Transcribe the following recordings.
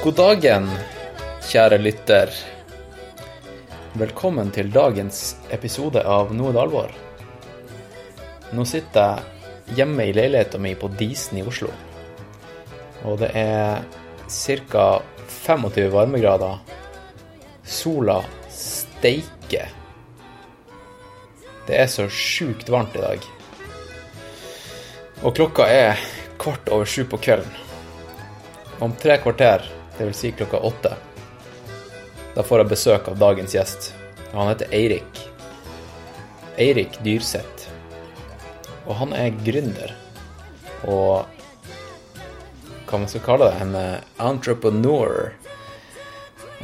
God dagen, kjære lytter. Velkommen til dagens episode av Noe det alvor. Nå sitter jeg hjemme i leiligheten min på Disen i Oslo. Og det er ca. 25 varmegrader. Sola steiker. Det er så sjukt varmt i dag. Og klokka er kvart over sju på kvelden. Om tre kvarter, dvs. Si klokka åtte, da får jeg besøk av dagens gjest. Han heter Eirik. Eirik Dyrseth. Og han er gründer. Og hva man skal kalle det, en eh, entrepreneur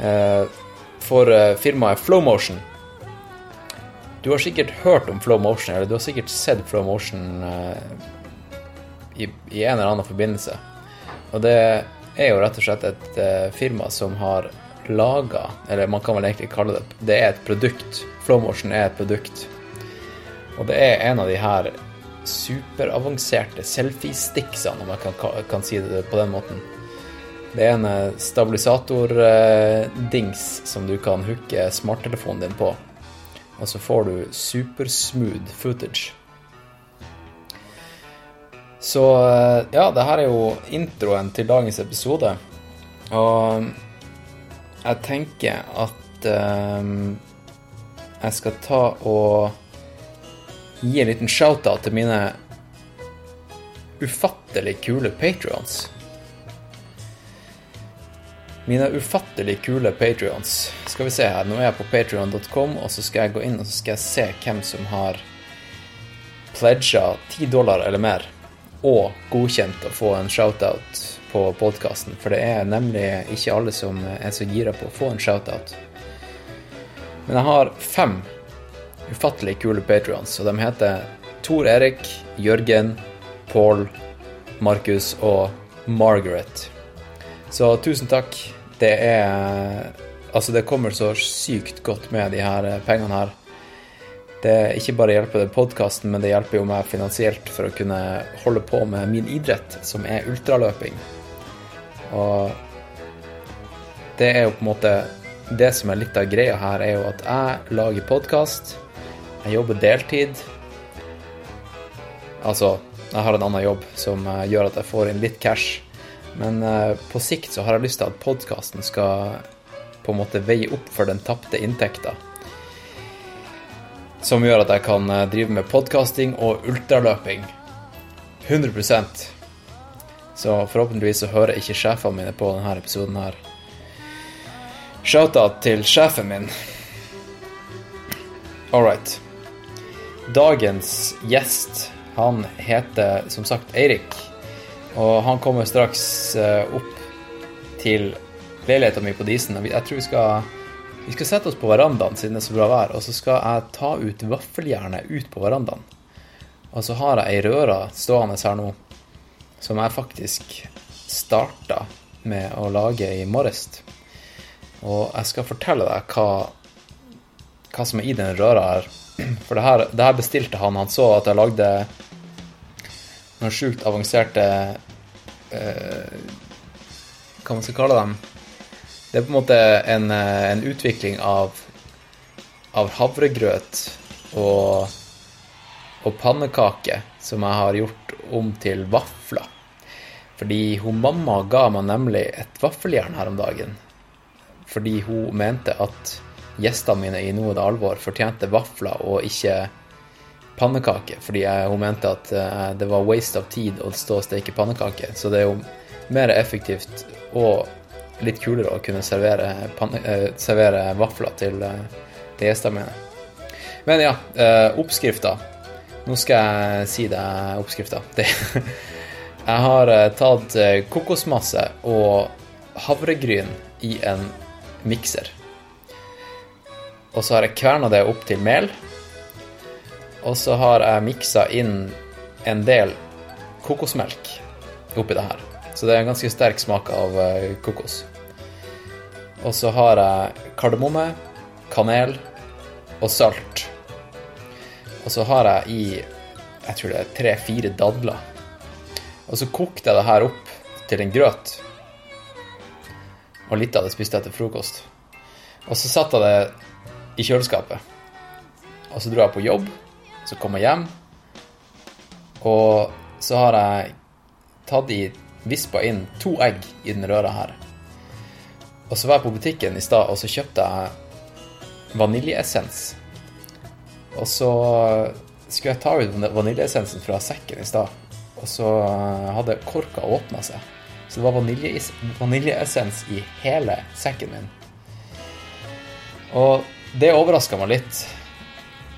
eh, for eh, firmaet Flowmotion. Du har sikkert hørt om Flowmotion, eller du har sikkert sett Flowmotion i, en eller annen forbindelse. Og det er jo rett og slett et eh, firma som har laga, eller man kan vel egentlig kalle det Det er et produkt. Flowmotion er et produkt. Og det er en av de her superavanserte selfiesticksene, om jeg kan, kan si det på den måten. Det er en eh, stabilisatordings som du kan hooke smarttelefonen din på. Og så får du supersmooth footage. Så eh, ja, det her er jo introen til dagens episode. Og jeg tenker at um, jeg skal ta og gi en liten shout-out til mine ufattelig kule patrions. Mine ufattelig kule patrions. Skal vi se her, nå er jeg på patrion.com, og så skal jeg gå inn og så skal jeg se hvem som har pledga 10 dollar eller mer, og godkjent å få en shout-out på podkasten. For det er nemlig ikke alle som er så gira på å få en shout-out. Men jeg har fem ufattelig kule patrions, og de heter Tor Erik, Jørgen, Paul, Markus og Margaret. Så tusen takk. Det er Altså, det kommer så sykt godt med de her pengene her. Det ikke bare hjelper det podkasten, men det hjelper jo meg finansielt for å kunne holde på med min idrett, som er ultraløping. Og det er jo på en måte Det som er litt av greia her, er jo at jeg lager podkast. Jeg jobber deltid. Altså, jeg har en annen jobb som gjør at jeg får inn litt cash. Men på sikt så har jeg lyst til at podkasten skal på en måte veie opp for den tapte inntekta. Som gjør at jeg kan drive med podkasting og ultraløping. 100% Så forhåpentligvis så hører ikke sjefene mine på denne episoden her. Shout-out til sjefen min. All right. Dagens gjest, han heter som sagt Eirik. Og han kommer straks opp til leiligheten min på Disen. Jeg tror vi skal, vi skal sette oss på verandaen siden det er så bra vær, og så skal jeg ta ut vaffeljernet ut på verandaen. Og så har jeg ei røre stående her nå som jeg faktisk starta med å lage i morges. Og jeg skal fortelle deg hva, hva som er i den røra her. For det her, det her bestilte han. Han så at jeg lagde noen sjukt avanserte eh, Hva man skal kalle dem? Det er på en måte en, en utvikling av, av havregrøt og, og pannekake som jeg har gjort om til vafler. Fordi hun mamma ga meg nemlig et vaffeljern her om dagen. Fordi hun mente at gjestene mine i Noe det alvor fortjente vafler og ikke pannekake. Fordi jeg, hun mente at det var waste of tid å stå og steke pannekake. Så det er jo mer effektivt og litt kulere å kunne servere, uh, servere vafler til, til gjestene mine. Men ja, uh, oppskrifta. Nå skal jeg si deg oppskrifta. jeg har tatt kokosmasse og havregryn i en mikser. Og så har jeg kverna det opp til mel. Og så har jeg miksa inn en del kokosmelk oppi det her. Så det er en ganske sterk smak av kokos. Og så har jeg kardemomme, kanel og salt. Og så har jeg i jeg tror det er tre-fire dadler. Og så kokte jeg det her opp til en grøt. Og litt av det spiste jeg til frokost. Og så satt jeg det i kjøleskapet. Og så dro jeg på jobb, så kom jeg hjem, og så har jeg tatt i vispa inn to egg i den røra her. Og så var jeg på butikken i stad, og så kjøpte jeg vaniljeessens. Og så skulle jeg ta ut vaniljeessensen fra sekken i stad, og så hadde korka åpna seg. Så det var vaniljeessens i hele sekken min. Og det overraska meg litt.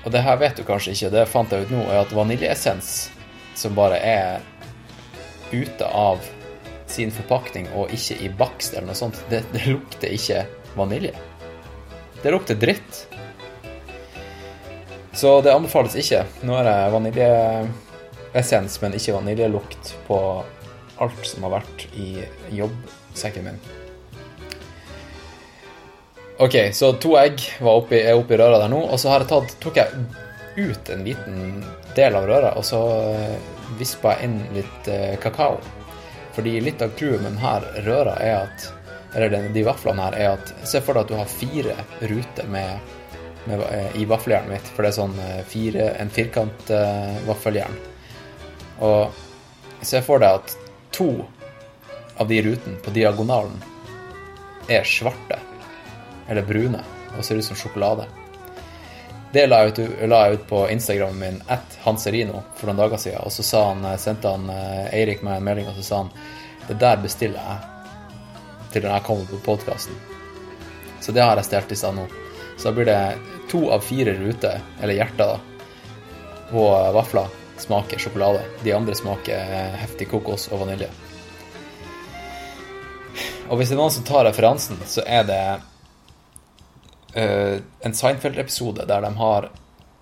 Og det her vet du kanskje ikke, det fant jeg ut nå, er at vaniljeessens som bare er ute av sin forpakning og ikke i bakst eller noe sånt, det, det lukter ikke vanilje. Det lukter dritt. Så det anbefales ikke. Nå er det vaniljeessens, men ikke vaniljelukt på alt som har vært i jobbsekken min. Ok, så to egg oppi, er oppi røra der nå, og så jeg tatt, tok jeg ut en liten del av røra, og så eh, vispa jeg inn litt eh, kakao. Fordi litt av clouet med denne røra er at eller de vaflene her, er at Se for deg at du har fire ruter med, med, eh, i vaffeljernet mitt, for det er sånn eh, fire, en firkant uh, vaffeljern. Og se for deg at to av de rutene på diagonalen er svarte eller brune og ser ut som sjokolade. Det la jeg, ut, la jeg ut på Instagramen min at Hanserino for noen dager siden, og så han, sendte han eh, Eirik meg en melding, og så sa han det der bestiller jeg til når jeg kommer på podkasten. Så det har jeg stjålet i stad nå. Så da blir det to av fire ruter, eller hjerter, da, på vafler smaker sjokolade. De andre smaker heftig kokos og vanilje. Og hvis det er noen som tar referansen, så er det uh, en Seinfeld-episode der de har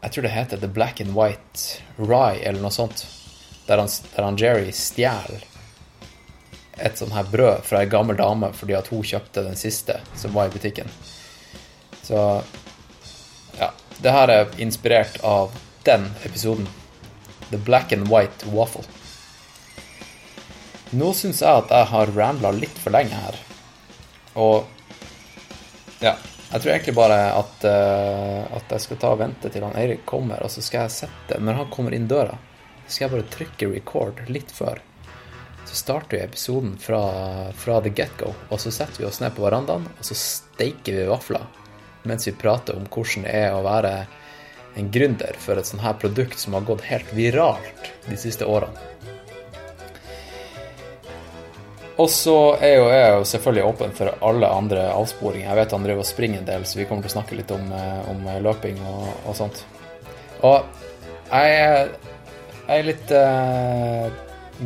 Jeg tror det heter The Black and White Rye, eller noe sånt. Der han, der han Jerry stjeler et sånt her brød fra ei gammel dame fordi at hun kjøpte den siste som var i butikken. Så ja. Det her er inspirert av den episoden. The Black and White Waffle. Nå syns jeg at jeg har rambla litt for lenge her. Og ja. Jeg tror egentlig bare at, uh, at jeg skal ta og vente til han Eirik kommer, og så skal jeg sette Når han kommer inn døra, så skal jeg bare trykke record litt før. Så starter vi episoden fra, fra the get-go, og så setter vi oss ned på verandaen, og så steiker vi vafler mens vi prater om hvordan det er å være en gründer for et sånt her produkt som har gått helt viralt de siste årene. Og så er jo jeg jo selvfølgelig åpen for alle andre avsporinger. Jeg vet han driver og springer en del, så vi kommer til å snakke litt om, om løping og, og, sånt. Og jeg er, jeg er litt uh,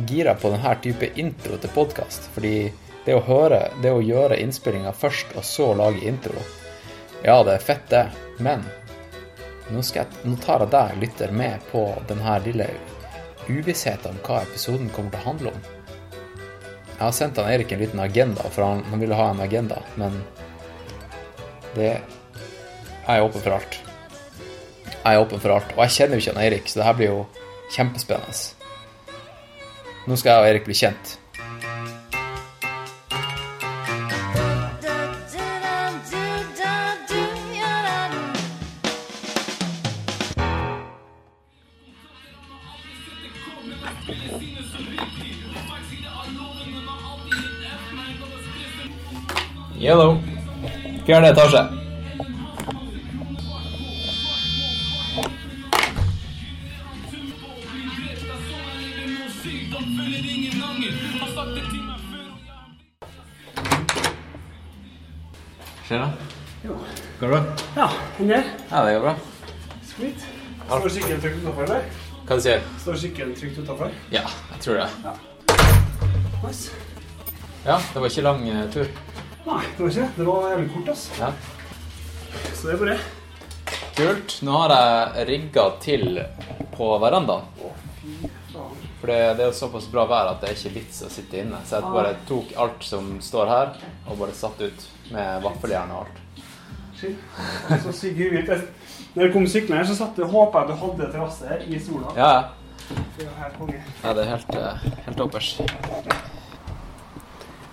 gira på denne type intro til podkast. Fordi det å høre, det å gjøre innspillinga først, og så lage intro Ja, det er fett, det, men nå, jeg, nå tar jeg deg, lytter, med på denne lille uvissheten om hva episoden kommer til å handle om. Jeg har sendt han Erik en liten agenda, for han, han ville ha en agenda, men det Jeg er åpen for alt. Jeg er åpen for alt. Og jeg kjenner jo ikke han Eirik, så det her blir jo kjempespennende. Nå skal jeg og Erik bli kjent. Yellow. Fjerde etasje. Skjer det? Jo. Går det bra? Ja, den det. Ja, det går bra. Sweet. Står sykkelen trygt utafor, eller? Hva du sier Står sykkelen trygt utafor? Ja, jeg tror det. Nice. Ja, det var ikke lang eh, tur. Nei, det var ikke det. Det var jævlig kort, ass. Ja. Så det er bare Kult. Nå har jeg rigga til på verandaen. For det, det er jo såpass bra vær at det er ikke vits å sitte inne. Så jeg bare tok alt som står her, og bare satt ut med vaffeljern og alt. Shit. Så sykt hyggelig. Når jeg kom syklende her, så satt jeg håpa at du hadde terrasse her i sola. Ja, ja. Det er helt konge. Ja, det er helt, oppers. helt toppers.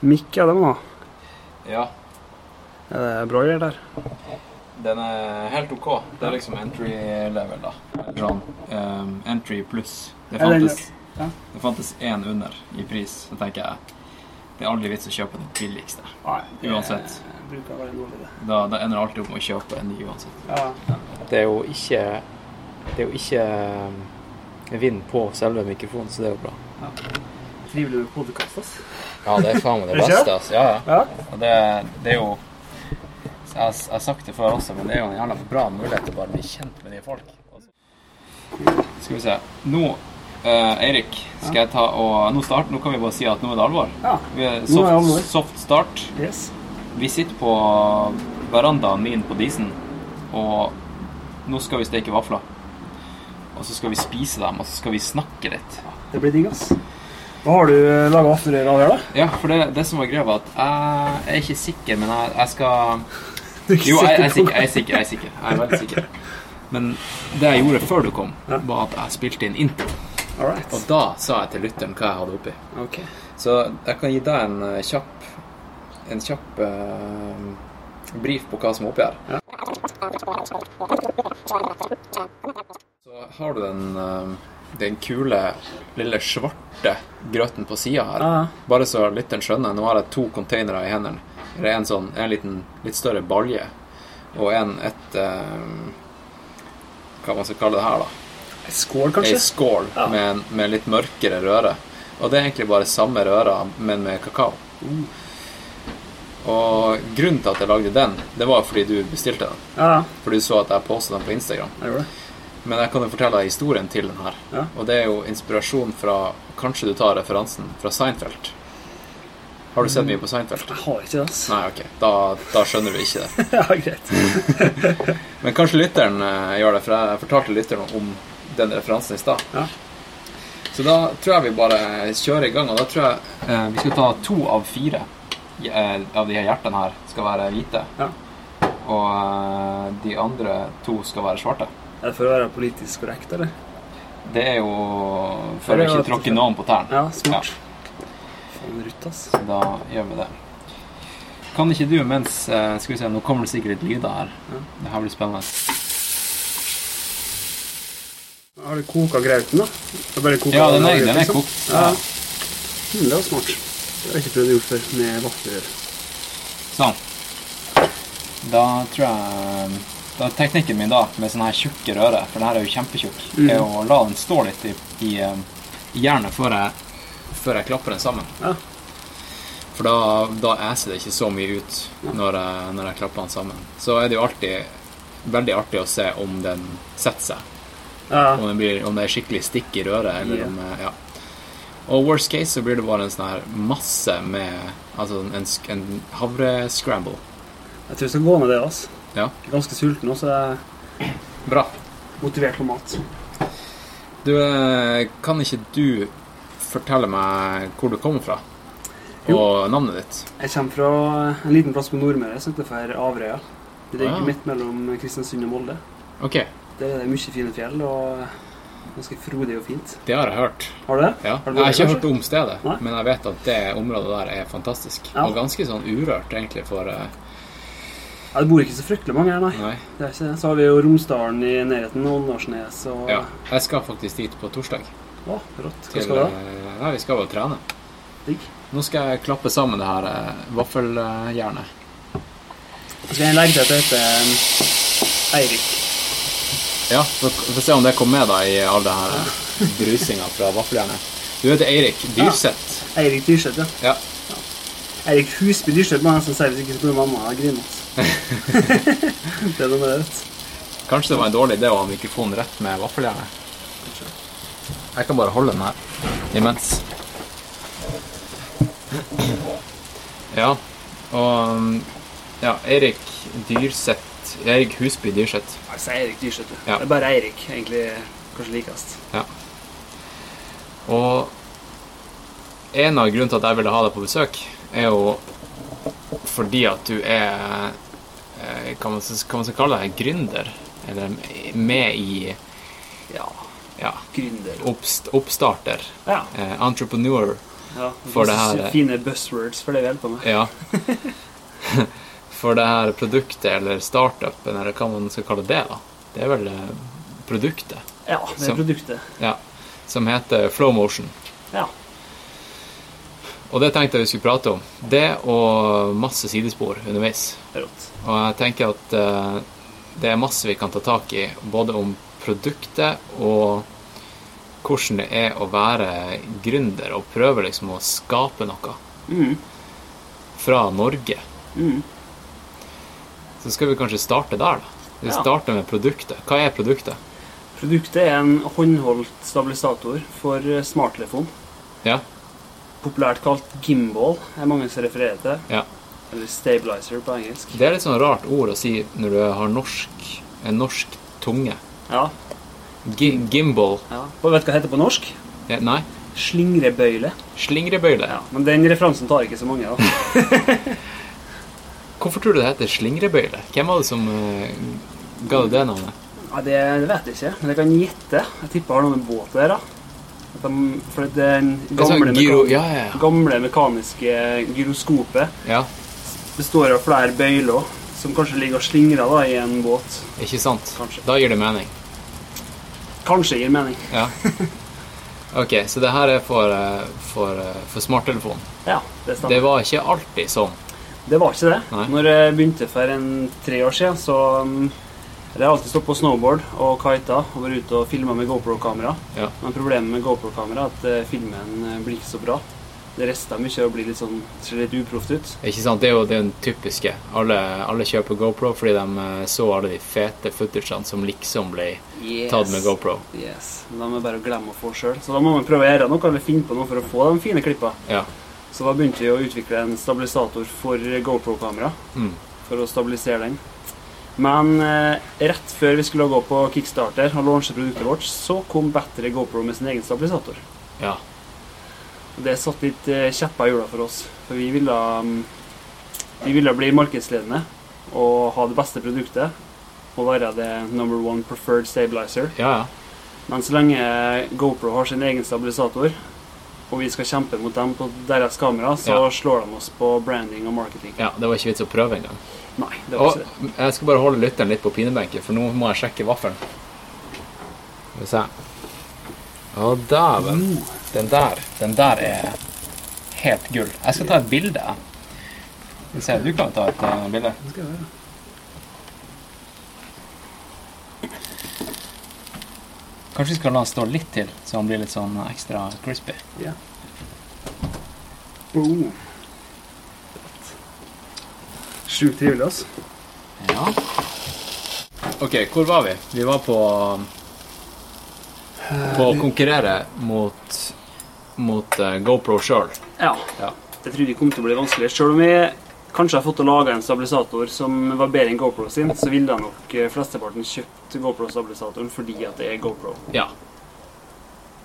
Mikk er det, da. Ja, Er det bra greier der? Den er helt OK. Det er liksom entry level, da. Eller sånn um, entry pluss. Det fantes ja. Det fantes én under i pris. Så tenker jeg det er aldri vits å kjøpe den billigste. Nei. det Uansett. bruker å være dårlig idé. Da, da ender det alltid opp med å kjøpe en ny uansett. Ja. Det er jo ikke Det er jo ikke um, vind på selve mikrofonen, så det er jo bra. Trivelig med podkast, ass. Ja, det er faen meg det beste, altså. Ja, ja. Og det, det er jo Jeg jeg har sagt det før også, men det er jo en jævla bra mulighet til å bare bli kjent med nye folk. Skal vi se. Nå, eh, Eirik, skal jeg ta og nå, start, nå kan vi bare si at nå er det alvor. Ja. Vi er Nå er det alvor. soft, soft start. Yes. Vi sitter på verandaen min på Disen, og nå skal vi steke vafler. Og så skal vi spise dem, og så skal vi snakke litt. Det blir digg, ass. Hva har du laga vafler av her, da? Ja, for det, det som var greia, var at jeg er ikke sikker, men jeg, jeg skal Jo, jeg, jeg, er sikker, jeg er sikker. Jeg er sikker. Jeg er veldig sikker. Men det jeg gjorde før du kom, var at jeg spilte inn intro. Alright. Og da sa jeg til lytteren hva jeg hadde oppi. Okay. Så jeg kan gi deg en eh, kjapp En kjapp uh, brief på hva som er oppi her. Ja. Så har du den, eh, den kule, lille svarte grøten på sida her. Ja. Bare så lytteren skjønner. Nå har jeg to containere i hendene. Det er en sånn, en liten, litt større balje. Og en et eh, Hva man skal kalle det her, da. Skål, Ei kanskje? skål Ja. med, med litt mørkere røre. Og det er egentlig bare samme røra, men med kakao. Uh. Og grunnen til at jeg lagde den, det var fordi du bestilte den. Ja, Fordi du så at jeg postet den på Instagram. jeg gjorde det. Men jeg kan jo fortelle deg historien til den her. Ja. Og det er jo inspirasjon fra Kanskje du tar referansen fra Seinfeld. Har du sett mye på Seinfeld? Jeg har ikke det, Altså. Nei, ok. Da, da skjønner du ikke det. ja, greit. Men kanskje lytteren eh, gjør det, for jeg fortalte lytteren om den referansen i stad. Ja. Så da tror jeg vi bare kjører i gang, og da tror jeg eh, vi skal ta to av fire eh, av de her hjertene her skal være hvite. Ja. Og eh, de andre to skal være svarte. Er det for å være politisk korrekt, eller? Det er jo for å ikke tråkke noen på tærne. Ja, smart. Faen, rutt, ass. Så da gjør vi det. Kan ikke du mens eh, Skal vi se, nå kommer det sikkert litt lyder her. Ja. Det her blir spennende. Har du koka grauten, da? Koka Ja, den er, den er liksom? kokt. Ja. Ja. Mm, det var smart. Det har jeg ikke prøvd å gjøre før med vaffelrør. Sånn. Da tror jeg Teknikken min da, med sånne her tjukke rører, for den her er jo kjempetjukk, Mm. er å la den stå litt i, i, eh, i jernet før jeg, før jeg klapper den sammen. Ja. For da, da æser det ikke så mye ut når jeg, når jeg klapper den sammen. Så er det jo alltid veldig artig å se om den setter seg. Ja. Om, den blir, om det er skikkelig stikk i røret, eller yeah. om eh, Ja. Og worst case så blir det bare en sånn her masse med Altså en, en havrescramble. Jeg tror jeg skal gå med det, ass. Ja. Ganske sulten nå, så jeg er Bra. motivert på mat. Du, eh, kan ikke du fortelle meg hvor du kommer fra? Jo. Og navnet ditt? Jeg kommer fra en liten plass på Nordmøre som heter for Averøya. Det ligger Ah. midt mellom Kristiansund og Molde. Ok, Der er det mye fine fjell og ganske frodig og fint. det har jeg hørt. Har du det? Ja. Har du Jeg har ikke hørt om stedet, Nei. men jeg vet at det området der er fantastisk. Ja. Og ganske sånn urørt, egentlig, for eh, Ja, det bor ikke så fryktelig mange her, nei. Nei. Det er ikke det. Så har vi jo Romsdalen i nærheten, Åndalsnes og Ja. Jeg skal faktisk dit på torsdag. Å, rått. Hva Til, skal du da? eh, Nei, vi skal vel trene. Digg. Nå skal jeg klappe sammen det her eh, vaffeljernet. Så skal jeg legge til at det heter um, Eirik. Ja, vi får se om det kommer med da i all det her eh, brusinga fra vaffeljernet. Du heter Eirik Dyrseth. Eirik Dyrseth, ja. Ja. Eirik Husby Dyrseth må jeg nesten si hvis ikke så blir mamma grine. Altså. det er vet du. Kanskje det var en dårlig idé å ha mikrofonen rett med vaffeljernet. Jeg kan bare holde den her imens. Ja, og Ja, Eirik Dyrseth Eirik Husby Dyrseth. Jeg sier Eirik Dyrseth. du. Ja. Det er bare Eirik egentlig kanskje likest. Og en av grunnene til at jeg ville ha deg på besøk, er jo fordi at du er hva man, skal man kalle deg gründer? Eller med i Ja. ja, Gründer. oppst, oppstarter. Ja. Eh, entrepreneur. ja. For det her- Fine buzzwords for det vi holder på med. Ja. for det her produktet, eller startupen, eller hva man skal kalle det, da. Det er vel eh, produktet, Ja, det er er produktet. ja, som heter Flowmotion. Ja. Og det tenkte jeg vi skulle prate om. Det og masse sidespor underveis. Og jeg tenker at uh, det er masse vi kan ta tak i, både om produktet og hvordan det er å være gründer og prøve liksom å skape noe Mm. fra Norge. Mm. Så skal vi kanskje starte der, da. Vi Ja. starter med produktet. Hva er produktet? Produktet er en håndholdt stabilisator for smarttelefon. Ja, Populært kalt gimbal, er mange som refererer til. ja. Eller stabilizer på engelsk. Det er litt sånn rart ord å si når du har norsk, en norsk tunge. Ja. Gi gimbal ja. Og vet du hva det heter på norsk? Ja, Nei, Slingrebøyle. slingrebøyle. Ja, men den referansen tar ikke så mange. da. Hvorfor tror du det heter slingrebøyle? Hvem var det som uh, ga det det navnet? Ja, det, det vet jeg ikke, men jeg kan gjette. Jeg tipper det har noe med båt å gjøre. De- For det gamle, gyro... Ja, ja, ja. gamle mekaniske gyroskopet ja. består av flere bøyler som kanskje ligger og slingrer da, i en båt. Ikke sant? Kanskje. Da gir det mening. Kanskje gir mening. Ja. Ok, så det her er for, eh, for, eh, for smarttelefon. Ja, det stemmer. Det var ikke alltid sånn. Det var ikke det. Nei. Når jeg begynte for en tre år siden, så um, jeg har alltid stått på snowboard og kita og vært ute og filma med GoPro-kamera. Ja. Men problemet med GoPro-kamera er at eh, filmen eh, blir ikke så bra. Det rister mye og blir litt sånn ser litt uproft ut. Ikke sant? Det er jo den typiske. Alle, alle kjøper GoPro fordi de eh, så alle de fete footagene som liksom ble tatt med GoPro. Yes. Må vi bare glemme å få sjøl. Så da må vi prøve å gjøre noe eller finne på noe for å få de fine klippa. Ja. Så da begynte vi å utvikle en stabilisator for GoPro-kamera. Mm. For å stabilisere den. Men eh, rett før vi skulle gå på Kickstarter og launche produktet vårt, så kom Battery GoPro med sin egen stabilisator. ja. Og det satte litt eh, kjepper i hjula for oss. For vi ville, mm, vi ville bli markedsledende og ha det beste produktet. Og være det number one preferred stabilizer. Ja, ja. Men så lenge GoPro har sin egen stabilisator, og vi skal kjempe mot dem på deres kamera, så Ja. slår de oss på branding og marketing. ja. Det var ikke vits å prøve engang. Nei, det var Og ikke det. jeg skal bare holde lytteren litt på pinebenken, for nå må jeg sjekke vaffelen. Skal vi se. Å, dæven. Den der, den der er helt gull. Jeg skal ta et bilde. Skal vi se, du kan ta et uh, bilde. Det skal jeg gjøre. Kanskje vi skal la den stå litt til, så han blir litt sånn ekstra crispy. Ja. Oh. Sjukt trivelig, altså. Ja. Ok, hvor var vi? Vi var på På å konkurrere mot mot eh, GoPro sjøl. Ja. Ja. Jeg trodde det kom til å bli vanskelig. Selv om vi kanskje har fått til å lage en stabilisator som var bedre enn GoPro sin, så ville nok eh, flesteparten kjøpt GoPro-stabilisatoren fordi at det er GoPro. Ja.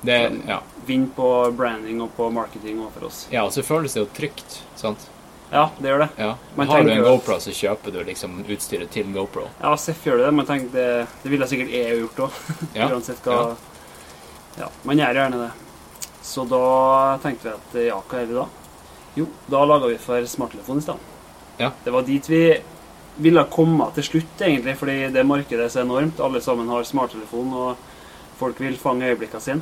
Det Ja. Vinn på branding og på marketing overfor for oss. Ja, og så føles det jo trygt, sant? Ja, det gjør det. Ja. Har du en GoPro, så kjøper du liksom utstyret til GoPro. Ja, Seff gjør det, men tenk det, det ville sikkert jeg gjort òg. Ja. Uansett hva Ja, man gjør gjerne det. Så da tenkte vi at ja, hva gjør vi da? Jo, da laga vi for smarttelefon i stedet. Ja. Det var dit vi ville komme til slutt, egentlig, fordi det markedet er så enormt. Alle sammen har smarttelefon, og folk vil fange øyeblikkene sine.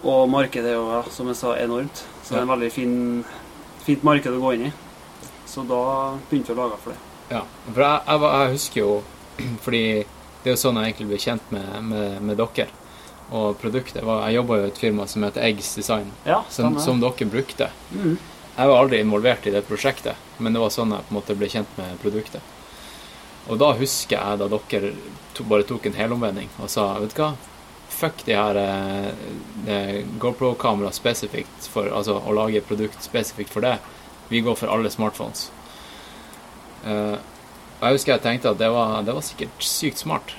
Og markedet er jo, ja, som jeg sa, enormt. Så det er en veldig fin, fint marked å gå inn i. Så da begynte vi å lage for det. Ja. For jeg, jeg, jeg husker jo Fordi det er jo sånn jeg egentlig ble kjent med, med, med dere. Og produktet var Jeg jobba jo i et firma som heter Eggs Design, Ja, som, som dere brukte. Mm. Jeg var aldri involvert i det prosjektet, men det var sånn jeg på en måte ble kjent med produktet. Og da husker jeg da dere to, bare tok en helomvending og sa vet du hva, fuck de her eh, GoPro-kamera spesifikt for Altså å lage et produkt spesifikt for det. Vi går for alle smartphones. Eh, og jeg husker jeg tenkte at det var, det var sikkert sykt smart.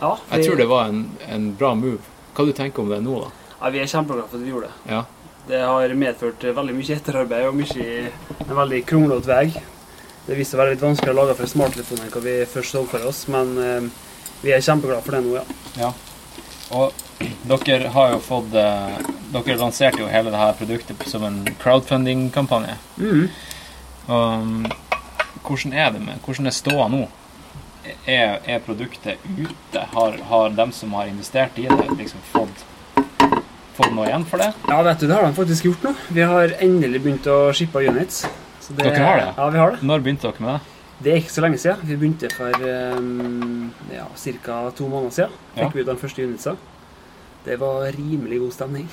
Ja, Jeg tror det var en, en bra move. Hva du tenker om det nå, da? Ja, vi er kjempeglade for at vi gjorde det. Ja. Det har medført veldig mye etterarbeid og mye, en veldig kronglete vei. Det viste seg å være litt vanskelig å lage for smarttelefoner enn hva vi først så for oss, men eh, vi er kjempeglade for det nå, ja. Ja. Og dere har jo fått eh, Dere lanserte jo hele dette produktet som en crowdfunding-kampanje. Mm. Um, hvordan er det med Hvordan er ståa nå? Er, er produktet ute? Har, har dem som har investert i det, liksom fått, fått noe igjen for det? Ja, vet du, det har de faktisk gjort nå. Vi har endelig begynt å shippe units. Så det- Dere har det? Ja, vi har det. Når begynte dere med det? Det er ikke så lenge siden. Vi begynte for um, ja, ca. to måneder siden. Fikk Ja. vi ut den første unitsa. Det var rimelig god stemning.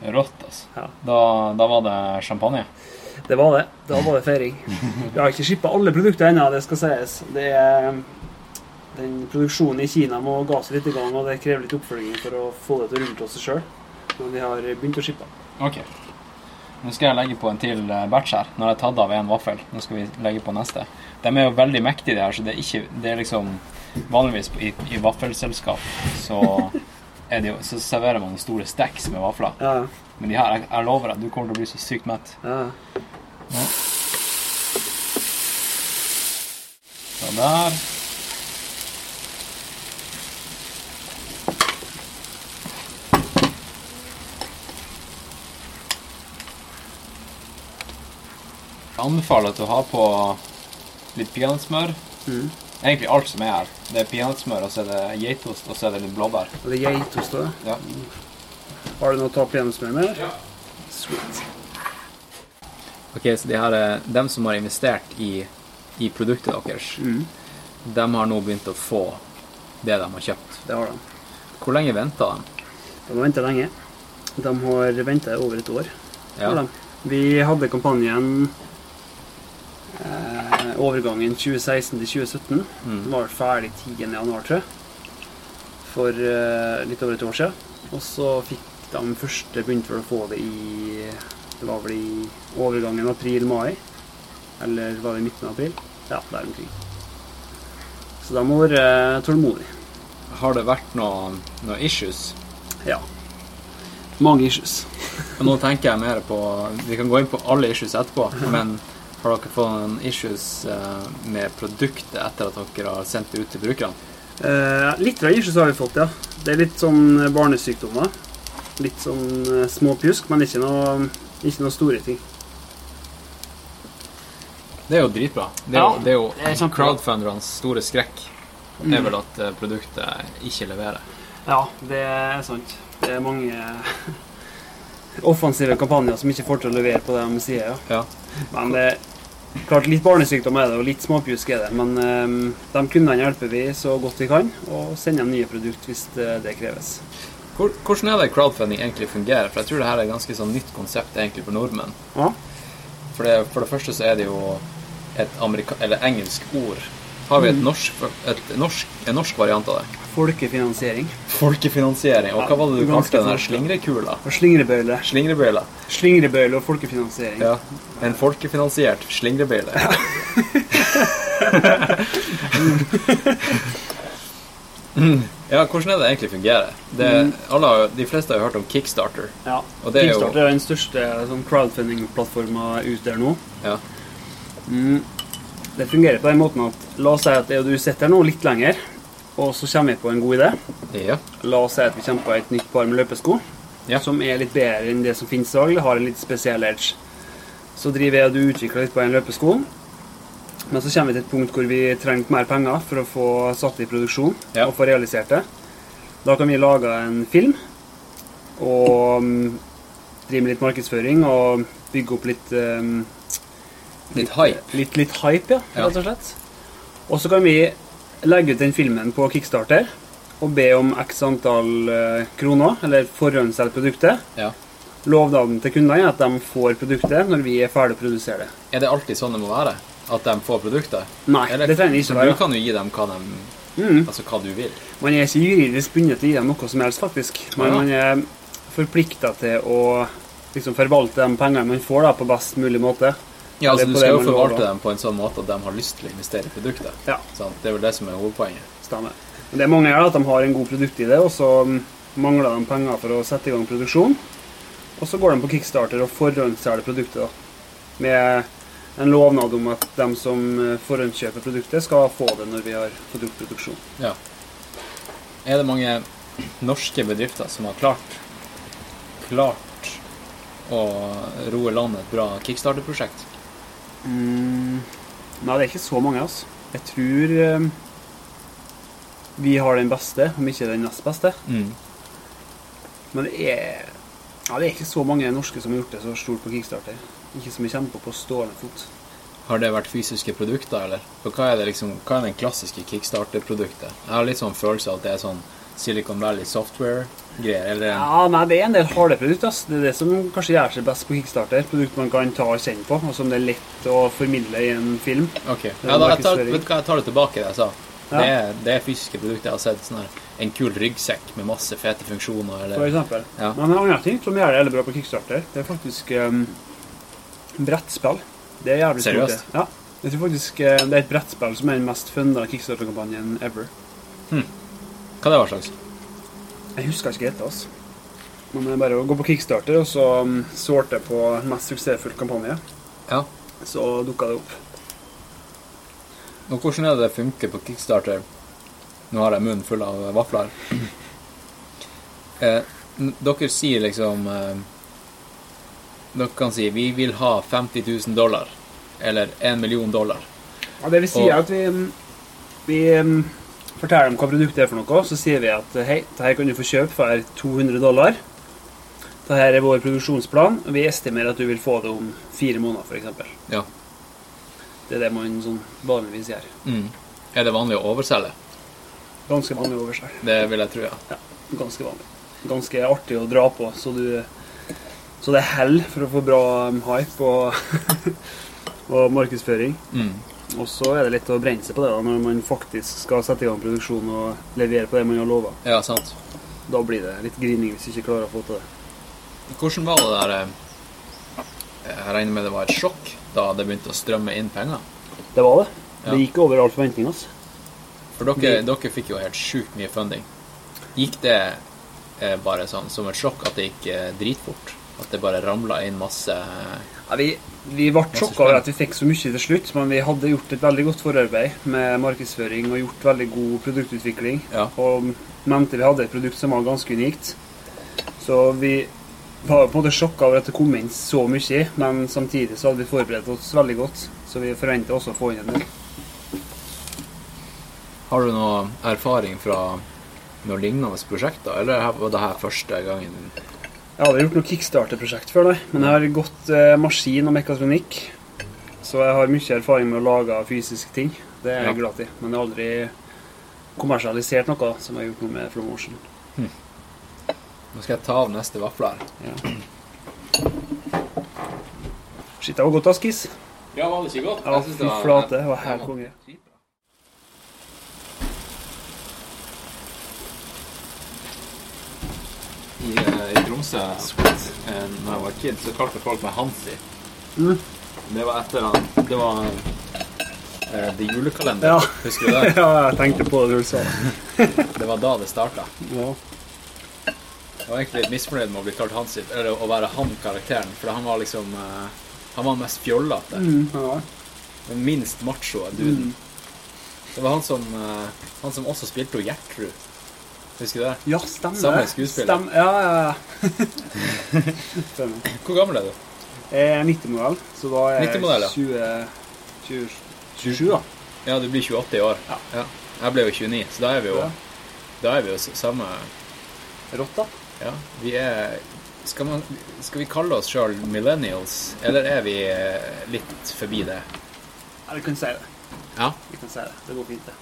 Rått, altså. Ja. Da, da var det champagne? Det var det. Da var det feiring. Vi har ikke shippa alle produkter ennå, det skal sies. Det er, den produksjonen i Kina må gase litt, i gang, og det krever litt oppfølging for å få det til å rulle til seg sjøl. Men vi har begynt å shippe. Ok. Nå skal jeg legge på en til eh, batch her. Nå har jeg tatt av en vaffel. Nå skal vi legge på neste. De er jo veldig mektige, de her, så det er ikke Det er liksom Vanligvis i, i vaffelselskap så jo, så serverer man store stacks med vafler. Ja, Men de her, jeg, jeg lover deg, du kommer til å bli så sykt mett. ja. Så der. Jeg anbefaler at du har på litt peanøttsmør. Mm. Egentlig alt som er her. Det er peanøttsmør, og så er det geitost, og så er det litt blåbær. Og det er geitost òg. Ja. Har du noe å ta peanøttsmør med? Ja. Sweet. Ok, så de her, er, dem som har investert i, i produktet deres, Mm. de har nå begynt å få det de har kjøpt. Det har de. Hvor lenge venta de? De har venta lenge. De har venta over et år. Ja. Vi hadde kampanjen eh, overgangen 2016 til 2017. Mm. Den var ferdig 10. januar, tror jeg. For eh, litt over et år siden. Og så fikk de første begynt vel å få det i Det var vel i overgangen april-mai. Eller var det i midten av april? Ja, der omkring. Så de må være eh, tålmodige. Har det vært noen noe issues? Ja. Mange issues. Og nå tenker jeg mer på Vi kan gå inn på alle issues etterpå, men har dere fått noen issues eh, med produktet etter at dere har sendt det ut til brukerne? Eh, litt av issues har vi fått, ja. Det er litt sånn barnesykdommer. Litt sånn eh, småpjusk, men ikke noe, ikke noe store ting. Det er jo dritbra. Det er Ja, jo, det er jo er crowdfundernes store skrekk. Det er vel at eh, produktet ikke leverer. Ja, det er sant. Det er mange offensive kampanjer som ikke får til å levere på det de sier. Ja. Ja. Men det klart litt barnesykdom er det, og litt småpjusk er det. Men eh, de kundene hjelper vi så godt vi kan, og sender nye produkt hvis det, det kreves. Hvor, hvordan er det crowdfunding egentlig fungerer? For jeg tror det her er et ganske sånn nytt konsept egentlig for nordmenn. Ja. For det, for det første så er det jo et eller engelsk ord. Har vi et Mm. norsk, et norsk, en norsk variant av det? Folkefinansiering. Folkefinansiering. Og hva var det du Ja, kalte den slingrekula? Slingrebøyle. Slingrebøyle. Slingrebøyle og folkefinansiering. Ja. En folkefinansiert slingrebøyle. ja, hvordan er det egentlig fungerer? Det, alle de fleste har jo hørt om Kickstarter. Ja. Er Kickstarter er den største sånn crowdfunding-plattforma ute der nå. Ja. Mm. Det fungerer på den måten at la oss si at jeg og du sitter her nå litt lenger, og så kommer vi på en god idé. ja. La oss si at vi kommer på et nytt par med løpesko Ja. som er litt bedre enn det som finnes i dag, eller har en litt spesiell edge. Så driver jeg og du utvikler litt på en løpesko, men så kommer vi til et punkt hvor vi trenger mer penger for å få satt det i produksjon Ja. og få realisert det. Da kan vi lage en film og mm, drive med litt markedsføring og bygge opp litt mm, Litt hype. Litt, litt hype, ja, Ja. rett og slett. Og så kan vi legge ut den filmen på Kickstarter og be om x antall eh, kroner, eller forhåndsselge produktet. Ja. Lovnaden til kundene er at de får produktet når vi er ferdig å produsere det. Er det alltid sånn det må være? At de får produktet? Nei, Eller- det trenger ikke ikke Du kan jo gi dem hva, de, Mm. altså hva du vil. Man er ikke juridisk bundet til å gi dem noe som helst, faktisk. Men man er forplikta til å liksom forvalte de pengene man får, da, på best mulig måte. Ja, altså Du skal jo forvalte dem på en sånn måte at de har lyst til å investere i produktet. Ja. Sånn, Det er vel det som er hovedpoenget. Stemmer. Men det mange gjør, at de har en god produktidé, og så mm, mangler de penger for å sette i gang produksjon. Og så går de på Kickstarter og forhåndsselger produktet. da. Med en lovnad om at de som eh, forhåndskjøper produktet, skal få det når vi har fått gjort produksjon. Ja. Er det mange norske bedrifter som har klart klart å roe land et bra kickstarter-prosjekt? Mm, Nei, det er ikke så mange, altså. Jeg tror eh, vi har den beste, om ikke den nest beste. Mm. Men det er Ja, det er ikke så mange norske som har gjort det så stort på Kickstarter. Ikke som jeg kjenner på på stående fot. Har det vært fysiske produkter, eller? For hva er, det liksom, hva er den klassiske kickstarter-produktet? Jeg har litt sånn følelse av at det er sånn Silicon Valley software-greier, eller Ja, nei, det er en del harde produkter. Det er det som kanskje gjør seg best på Kickstarter. Produkt man kan ta og kjenne på, og som det er lett å formidle i en film. Ok. Ja, da, jeg, tar, vet du hva, jeg tar det tilbake, det jeg sa. Ja. Det, er, det er fysiske produkter. Jeg har sett sånn her, en kul ryggsekk med masse fete funksjoner, For eksempel. Ja. Men en annen ting som gjør det veldig bra på Kickstarter, det er faktisk um, brettspill. Det er jævlig Seriøst? Ja. Jeg tror faktisk eh, det er et brettspill som er den mest funda Kickstarter-kampanjen ever. Hva det var slags? Jeg husker ikke hva altså. Men det er bare å gå på Kickstarter og så svarte sorte på mest suksessfull kampanje. Ja. Så dukka det opp. Og hvordan er det det funker på Kickstarter? Nå har jeg munnen full av vafler. Eh, dere sier liksom eh, Dere kan si 'vi vil ha 50 000 dollar', eller 1 million dollar. Ja, det vil si Og- at vi, um, vi um, forteller dem hva produktet er for noe, så sier vi at uh, hei, dette kan du få kjøpe for 200 dollar. Dette er vår produksjonsplan, og vi estimerer at du vil få det om fire måneder, f.eks. Ja. Det er det man sånn vanligvis gjør. Mm. Er det vanlig å overselge? Ganske vanlig å overselge. Det vil jeg tro, ja. Ja, ganske vanlig. Ganske artig å dra på, så du Så det er hell for å få bra um, hype og, og markedsføring. Mm. Og så er det litt å brenne seg på det da, når man faktisk skal sette i gang produksjon og levere på det man har lova. Ja, sant. Da blir det litt grining hvis du ikke klarer å få til det. Hvordan var det der eh, Jeg regner med det var et sjokk da det begynte å strømme inn penger? Det var det. Ja. Det gikk over all forventning. Altså. For dere, dere fikk jo helt sjukt mye funding. Gikk det eh, bare sånn som et sjokk at det gikk eh, dritfort? At det bare ramla inn masse Ja, vi, vi ble sjokka over at vi fikk så mye til slutt, men vi hadde gjort et veldig godt forarbeid med markedsføring og gjort veldig god produktutvikling. Ja. Og mente vi hadde et produkt som var ganske unikt. Så vi var på en måte sjokka over at det kom inn så mye, men samtidig så hadde vi forberedt oss veldig godt. Så vi forventer også å få inn en del. Har du noe erfaring fra noen lignende prosjekter, eller var det her første gangen? Jeg hadde gjort noe kickstarter-prosjekt før nei. men jeg har gått eh, maskin og mekatronikk. Så jeg har mye erfaring med å lage fysiske ting. Det er jeg Ja. glad i. Men jeg har aldri kommersialisert noe som jeg har gjort noe med Promotion. Nå skal jeg ta av neste vafler. Ja. Shit, det var godt, Askis. Ja, var det ikke godt? Ja, fy flate. Det var helt konge. I, eh, i Tromsø, eh, når jeg var kid, så kalte folk meg Hansi. Mm. Det var etter han Det var eh, The Julekalender. Ja. Husker du det? ja, jeg tenkte på det du sa. Det var da det starta. Ja. Jeg var egentlig litt misfornøyd med å bli kalt Hansi, eller å være han-karakteren, for han var liksom eh, Han var mest fjollete. Mm, ja. Den minst macho duden. Det var han som, eh, han som også spilte Gjertrud. Husker du det? ja, stemmer Samme skuespiller. Stem- ja, ja, ja. stemmer. Hvor gammel er du? Jeg er 90-modell, så da er jeg 20, 20, 27, da. Ja, du blir 28 i år. Ja. Jeg ble jo 29, så da er vi jo, Ja. da er vi jo samme Rått, da. Ja, vi er Skal, man, skal vi kalle oss sjøl millennials, eller er vi eh, litt forbi det? Ja, vi kan si det. Ja. Vi kan si det. Det går fint, det.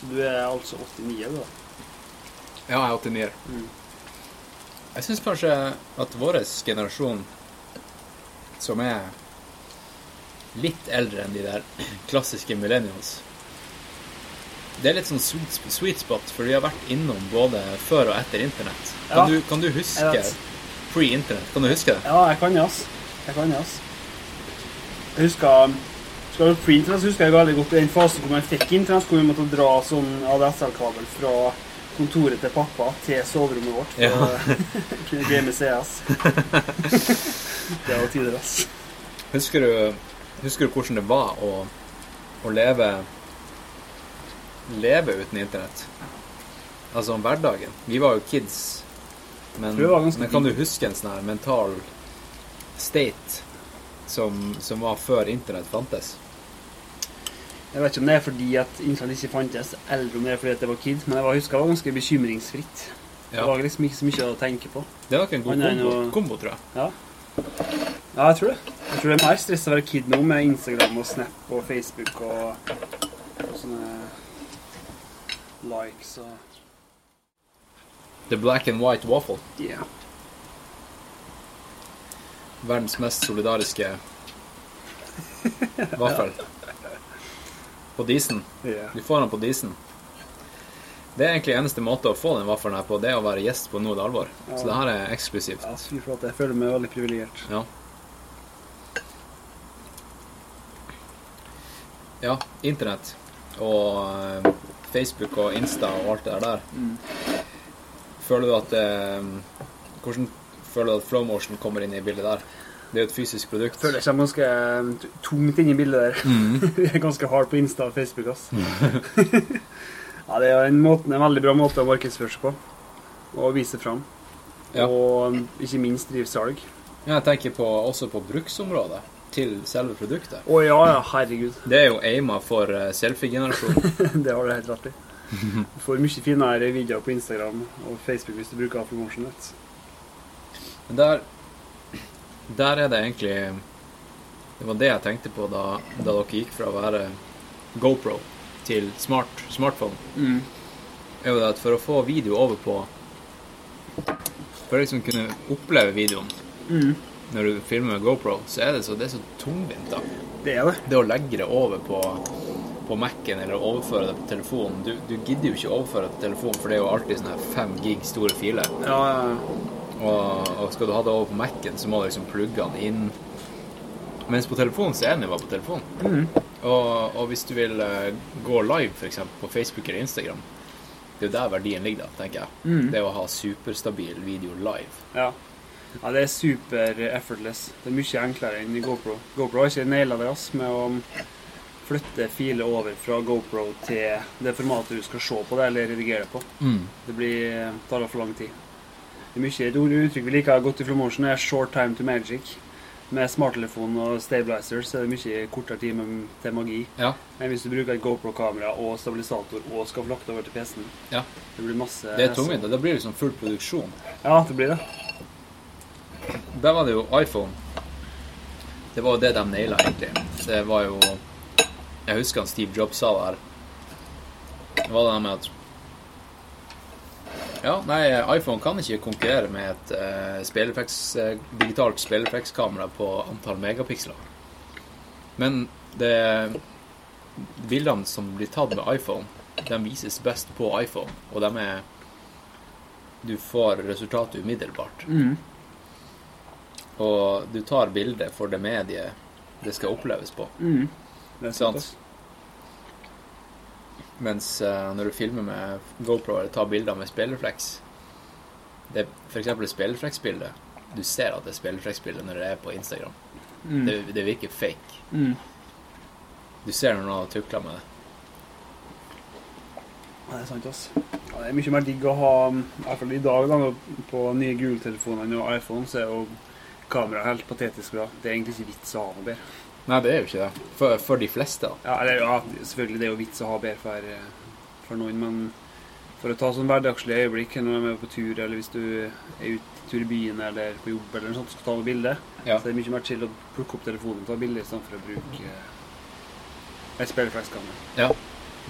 Så du er altså 89, du, da? Ja, jeg er 89. Mm. Jeg syns kanskje at vår generasjon, som er litt eldre enn de der klassiske millennials Det er litt sånn sweet, sweet spot, for vi har vært innom både før og etter internett. Kan, Ja. du, kan du huske pre-internett? Kan du huske det? Ja, jeg kan det, ass. Jeg kan det, ass. Jeg husker Skal du på internett, så husker jeg veldig godt den fasen hvor man fikk internett, hvor vi måtte dra sånn ADSL-kabel fra kontoret til pappa til soverommet vårt for Ja. å kunne game CS. det var tider, ass. Husker du, husker du hvordan det var å, å leve leve uten internett? Altså om hverdagen. Vi var jo kids, men, men kan du huske en sånn her mental state som, som var før internett fantes? Jeg vet ikke om det er fordi at Internett ikke fantes, eller om det er fordi at det var Kid, men jeg var- husker det var ganske bekymringsfritt. Det var liksom ikke så mye å tenke på. Det var ikke en god kombo, jo- kombo, tror jeg. Ja. ja, jeg tror det. Jeg tror det er mer stress å være kid nå med Instagram og Snap og Facebook og, og sånne likes og The Black and White Waffle. Yeah. Verdens mest solidariske vaffel. På disen. Yeah. Du får den på disen. Det er egentlig eneste måte å få den vaffelen her på, det er å være gjest på Noe alvor. Ja. Så det her er eksklusivt. Ja, fy flate. Jeg føler meg veldig privilegert. Ja. Ja, internett og eh, Facebook og Insta og alt det der. Mm. Føler du at eh, Hvordan føler du at Flowmotion kommer inn i bildet der? Det er jo et fysisk produkt. Føler jeg kommer ganske eh, tungt inn i bildet der. Jeg er ganske hard på Insta og Facebook, ass. ja, det er en, måte, en veldig bra måte å markedsføre seg på. Og vise fram. Ja. Og ikke minst drive salg. Ja, jeg tenker på, også på bruksområdet til selve produktet. Å ja, ja, herregud. Det er jo aima for eh, selfie-generasjonen. det har du helt rett i. Du får mye finere videoer på Instagram og Facebook hvis du bruker Afromotion. der, der er det egentlig Det var det jeg tenkte på da, da dere gikk fra å være GoPro til smart, smartphone. Mm. Er jo det at for å få video over på For å liksom kunne oppleve videoen Mm. når du filmer med GoPro, så er det så, det er så tungvint. da. Det er det. Det å legge det over på, på Mac-en eller overføre det på telefonen du, du gidder jo ikke overføre det på telefonen, for det er jo alltid sånne fem gig store filer. Ja, ja, ja. Og, og skal du ha det over på Mac-en, så må du liksom plugge den inn. Mens på telefonen så er den jo på telefonen. Mm. Og, og hvis du vil eh, gå live, f.eks. på Facebook eller Instagram, det er jo der verdien ligger, da, tenker jeg. Mm. Det å ha superstabil video live. ja. Ja, det er super effortless. Det er mye enklere enn i GoPro. GoPro har ikke naila det ass, med å flytte filer over fra GoPro til det formatet du skal se på det, eller redigere på. på. Det blir, tar for lang tid. Det er mye, et uttrykk vi liker godt i Flowmotion, er 'short time to magic'. Med smarttelefon og stabilizer så er det mye kortere tid til magi Ja. enn hvis du bruker et GoPro-kamera og stabilisator og skal få lagt over til PC-en. ja. Det blir masse Det er tungvint, Det blir liksom full produksjon. Ja, det blir det. Der var det jo iPhone. Det var jo det de naila, egentlig. Det var jo Jeg husker han Steve Jobs sa det her. Det var det med at Ja, nei, iPhone kan ikke konkurrere med et uh, spilleffekts, uh, digitalt spillefekskamera på antall megapiksler. Men det Bildene som blir tatt med iPhone, de vises best på iPhone, og de er Du får resultatet umiddelbart. Mm. Og du tar bildet for det mediet det skal oppleves på. Mm. Det er sant. Mens uh, når du filmer med GoPro eller tar bilder med speilrefleks det, For eksempel speilrefleksbildet. Du ser at det er speilrefleksbilde når det er på Instagram. Mm. Det, det virker fake. Mm. Du ser når noen har tukla med det. Ja, det er sant, ass. Ja, det er mye mer digg å ha I hvert fall i dag, da, på nye Google-telefoner og iPhone, så er jo kameraet helt patetisk bra. Det er egentlig ikke vits å ha noe bedre. Nei, det er jo ikke det. For, for de fleste. da. Ja, eller, ja, selvfølgelig det er jo vits å ha bedre for, eh, for noen, men for å ta sånn hverdagslige øyeblikk når du er på tur, eller hvis du er ute tur i byen eller på jobb eller noe sånt, skal ta noe bilde, Ja. så det er mye mer chill å plukke opp telefonen og ta bilde istedenfor å bruke eh, et speilreflekskamera. Ja,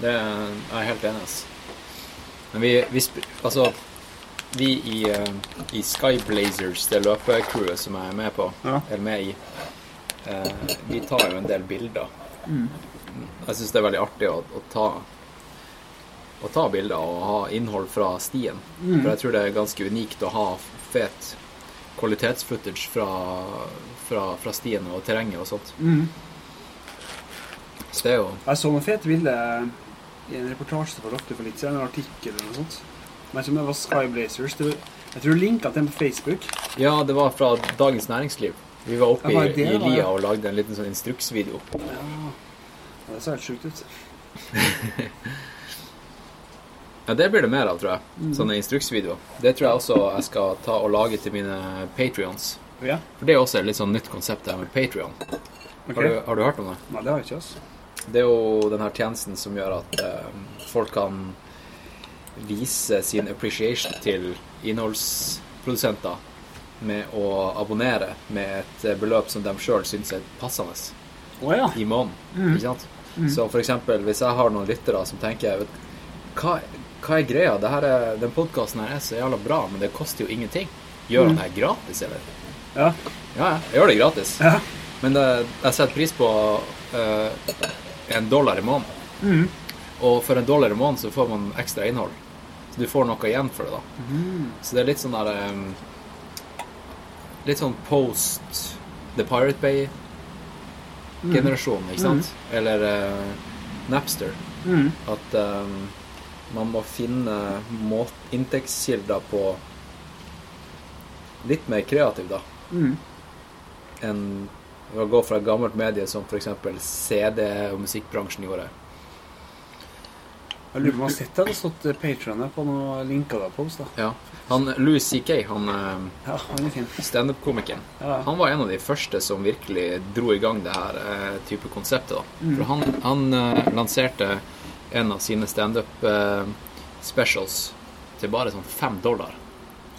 det er jeg er helt enig. ass. Men vi, vi Altså, vi i, eh, i Skyblazers, det løpecrewet som jeg er med på, Ja. eller med i, eh, vi tar jo en del bilder. Mm. Jeg syns det er veldig artig å, å ta å ta bilder og ha innhold fra stien. Mm. For jeg tror det er ganske unikt å ha fet kvalitetsfootage fra, fra, fra stien og terrenget og sånt. Mm. Så det er jo Jeg så noen fete bilder i en reportasje var ofte for litt siden, en artikkel eller noe sånt. Men jeg det var Skyblazers. Blazers. jeg tror du linka til den på Facebook. Ja, det var fra Dagens Næringsliv. Vi var oppe var i, lia og lagde en liten sånn instruksvideo. Ja. det ser helt sjukt ut. Ja, det blir det mer av, tror jeg. Mm. Sånne instruksvideoer. Det tror jeg også jeg skal ta og lage til mine patrions. Ja, For det er også et litt sånn nytt konsept det her med Patrion. Okay. Har, du, har du hørt om det? Nei, det har jeg ikke, altså. Det er jo den her tjenesten som gjør at eh, folk kan vise sin appreciation til innholdsprodusenter med å abonnere med et eh, beløp som de sjøl syns er passende oh, ja. i måneden. Ikke sant? Så for eksempel hvis jeg har noen lyttere som tenker vet, hva, hva er greia? Er, den podkasten her er så jævla bra, men det koster jo ingenting. Gjør han det her gratis, eller? Ja. Ja, jeg gjør det gratis. Ja. Men det, jeg setter pris på uh, en dollar i måneden. Og for en dollar i måneden så får man ekstra innhold. Så du får noe igjen for det, da. Så det er litt sånn der eh, Litt sånn post The Pirate Bay-generasjonen, ikke sant? Eller uh, Napster. Mm. At um, man må finne inntektskilder på litt mer kreativ, da Mm. enn å gå fra et gammelt medie som f.eks. CD- og musikkbransjen gjorde. Jeg lurer på om jeg har sett det hadde stått Patrionet på noen linker der på oss, da. Ja. Han, Louis C.K., han eh, Ja, han er standup-komikeren, Ja. han var en av de første som virkelig dro i gang det her eh, type konseptet. da. For han, han eh, lanserte en av sine standup-specials til bare sånn fem dollar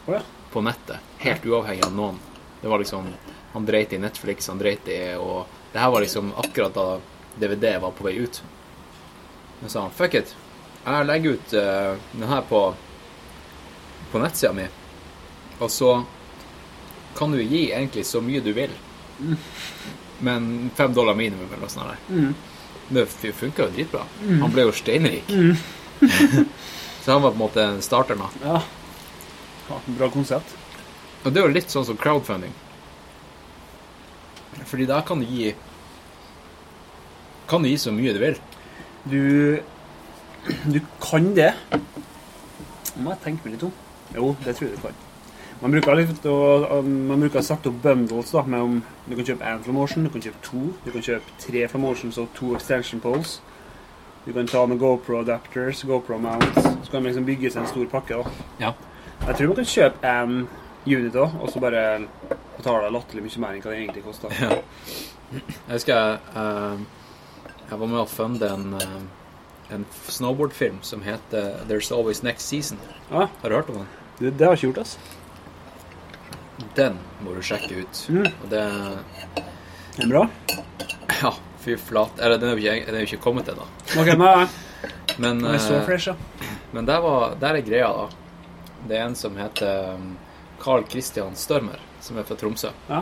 oh, ja. på nettet, helt uavhengig av noen. Det var liksom Han dreit i Netflix, han dreit i Og det her var liksom akkurat da DVD var på vei ut. Men sa han fuck it, jeg legger ut uh, den her på på nettsida mi, og så kan du gi egentlig så mye du vil. Men fem dollar minimum eller noe sånt. der. Mm. Det funka jo dritbra. Han ble jo steinrik. så han var på en måte starteren, da. Ja. ja. Bra konsept. Og det er jo litt sånn som crowdfunding. Fordi da kan du gi Kan du gi så mye du vil. Du Du kan det. Nå må jeg tenke meg litt om. Jo, det tror jeg du kan. Man bruker, litt å, man bruker sagt opp bundles da, med om du kan kjøpe én Flamotion, du kan kjøpe to, du kan kjøpe tre Flamotions og to extension poles. Du kan ta med GoPro adapters, GoPro mounts. Så kan man liksom bygge seg en stor pakke. da. Ja. Jeg tror man kan kjøpe en unit òg, og så bare betale latterlig mye mer enn hva det egentlig koster. Ja. Jeg husker jeg, uh, jeg var med å funde en, eh, en snowboardfilm som heter There's Always Next Season. Ja, Har du hørt om den? det, det har jeg ikke gjort, altså. Den må du sjekke ut. Mm. Og det Er er bra. Ja, fy flate. Eller den er jo ikke, den ikke kommet ennå. Ok, nei. Men, Den er så eh, fresh, ja. men der, var, der er greia, da. Det er en som heter um, Carl Christian Størmer, som er fra Tromsø. Ja.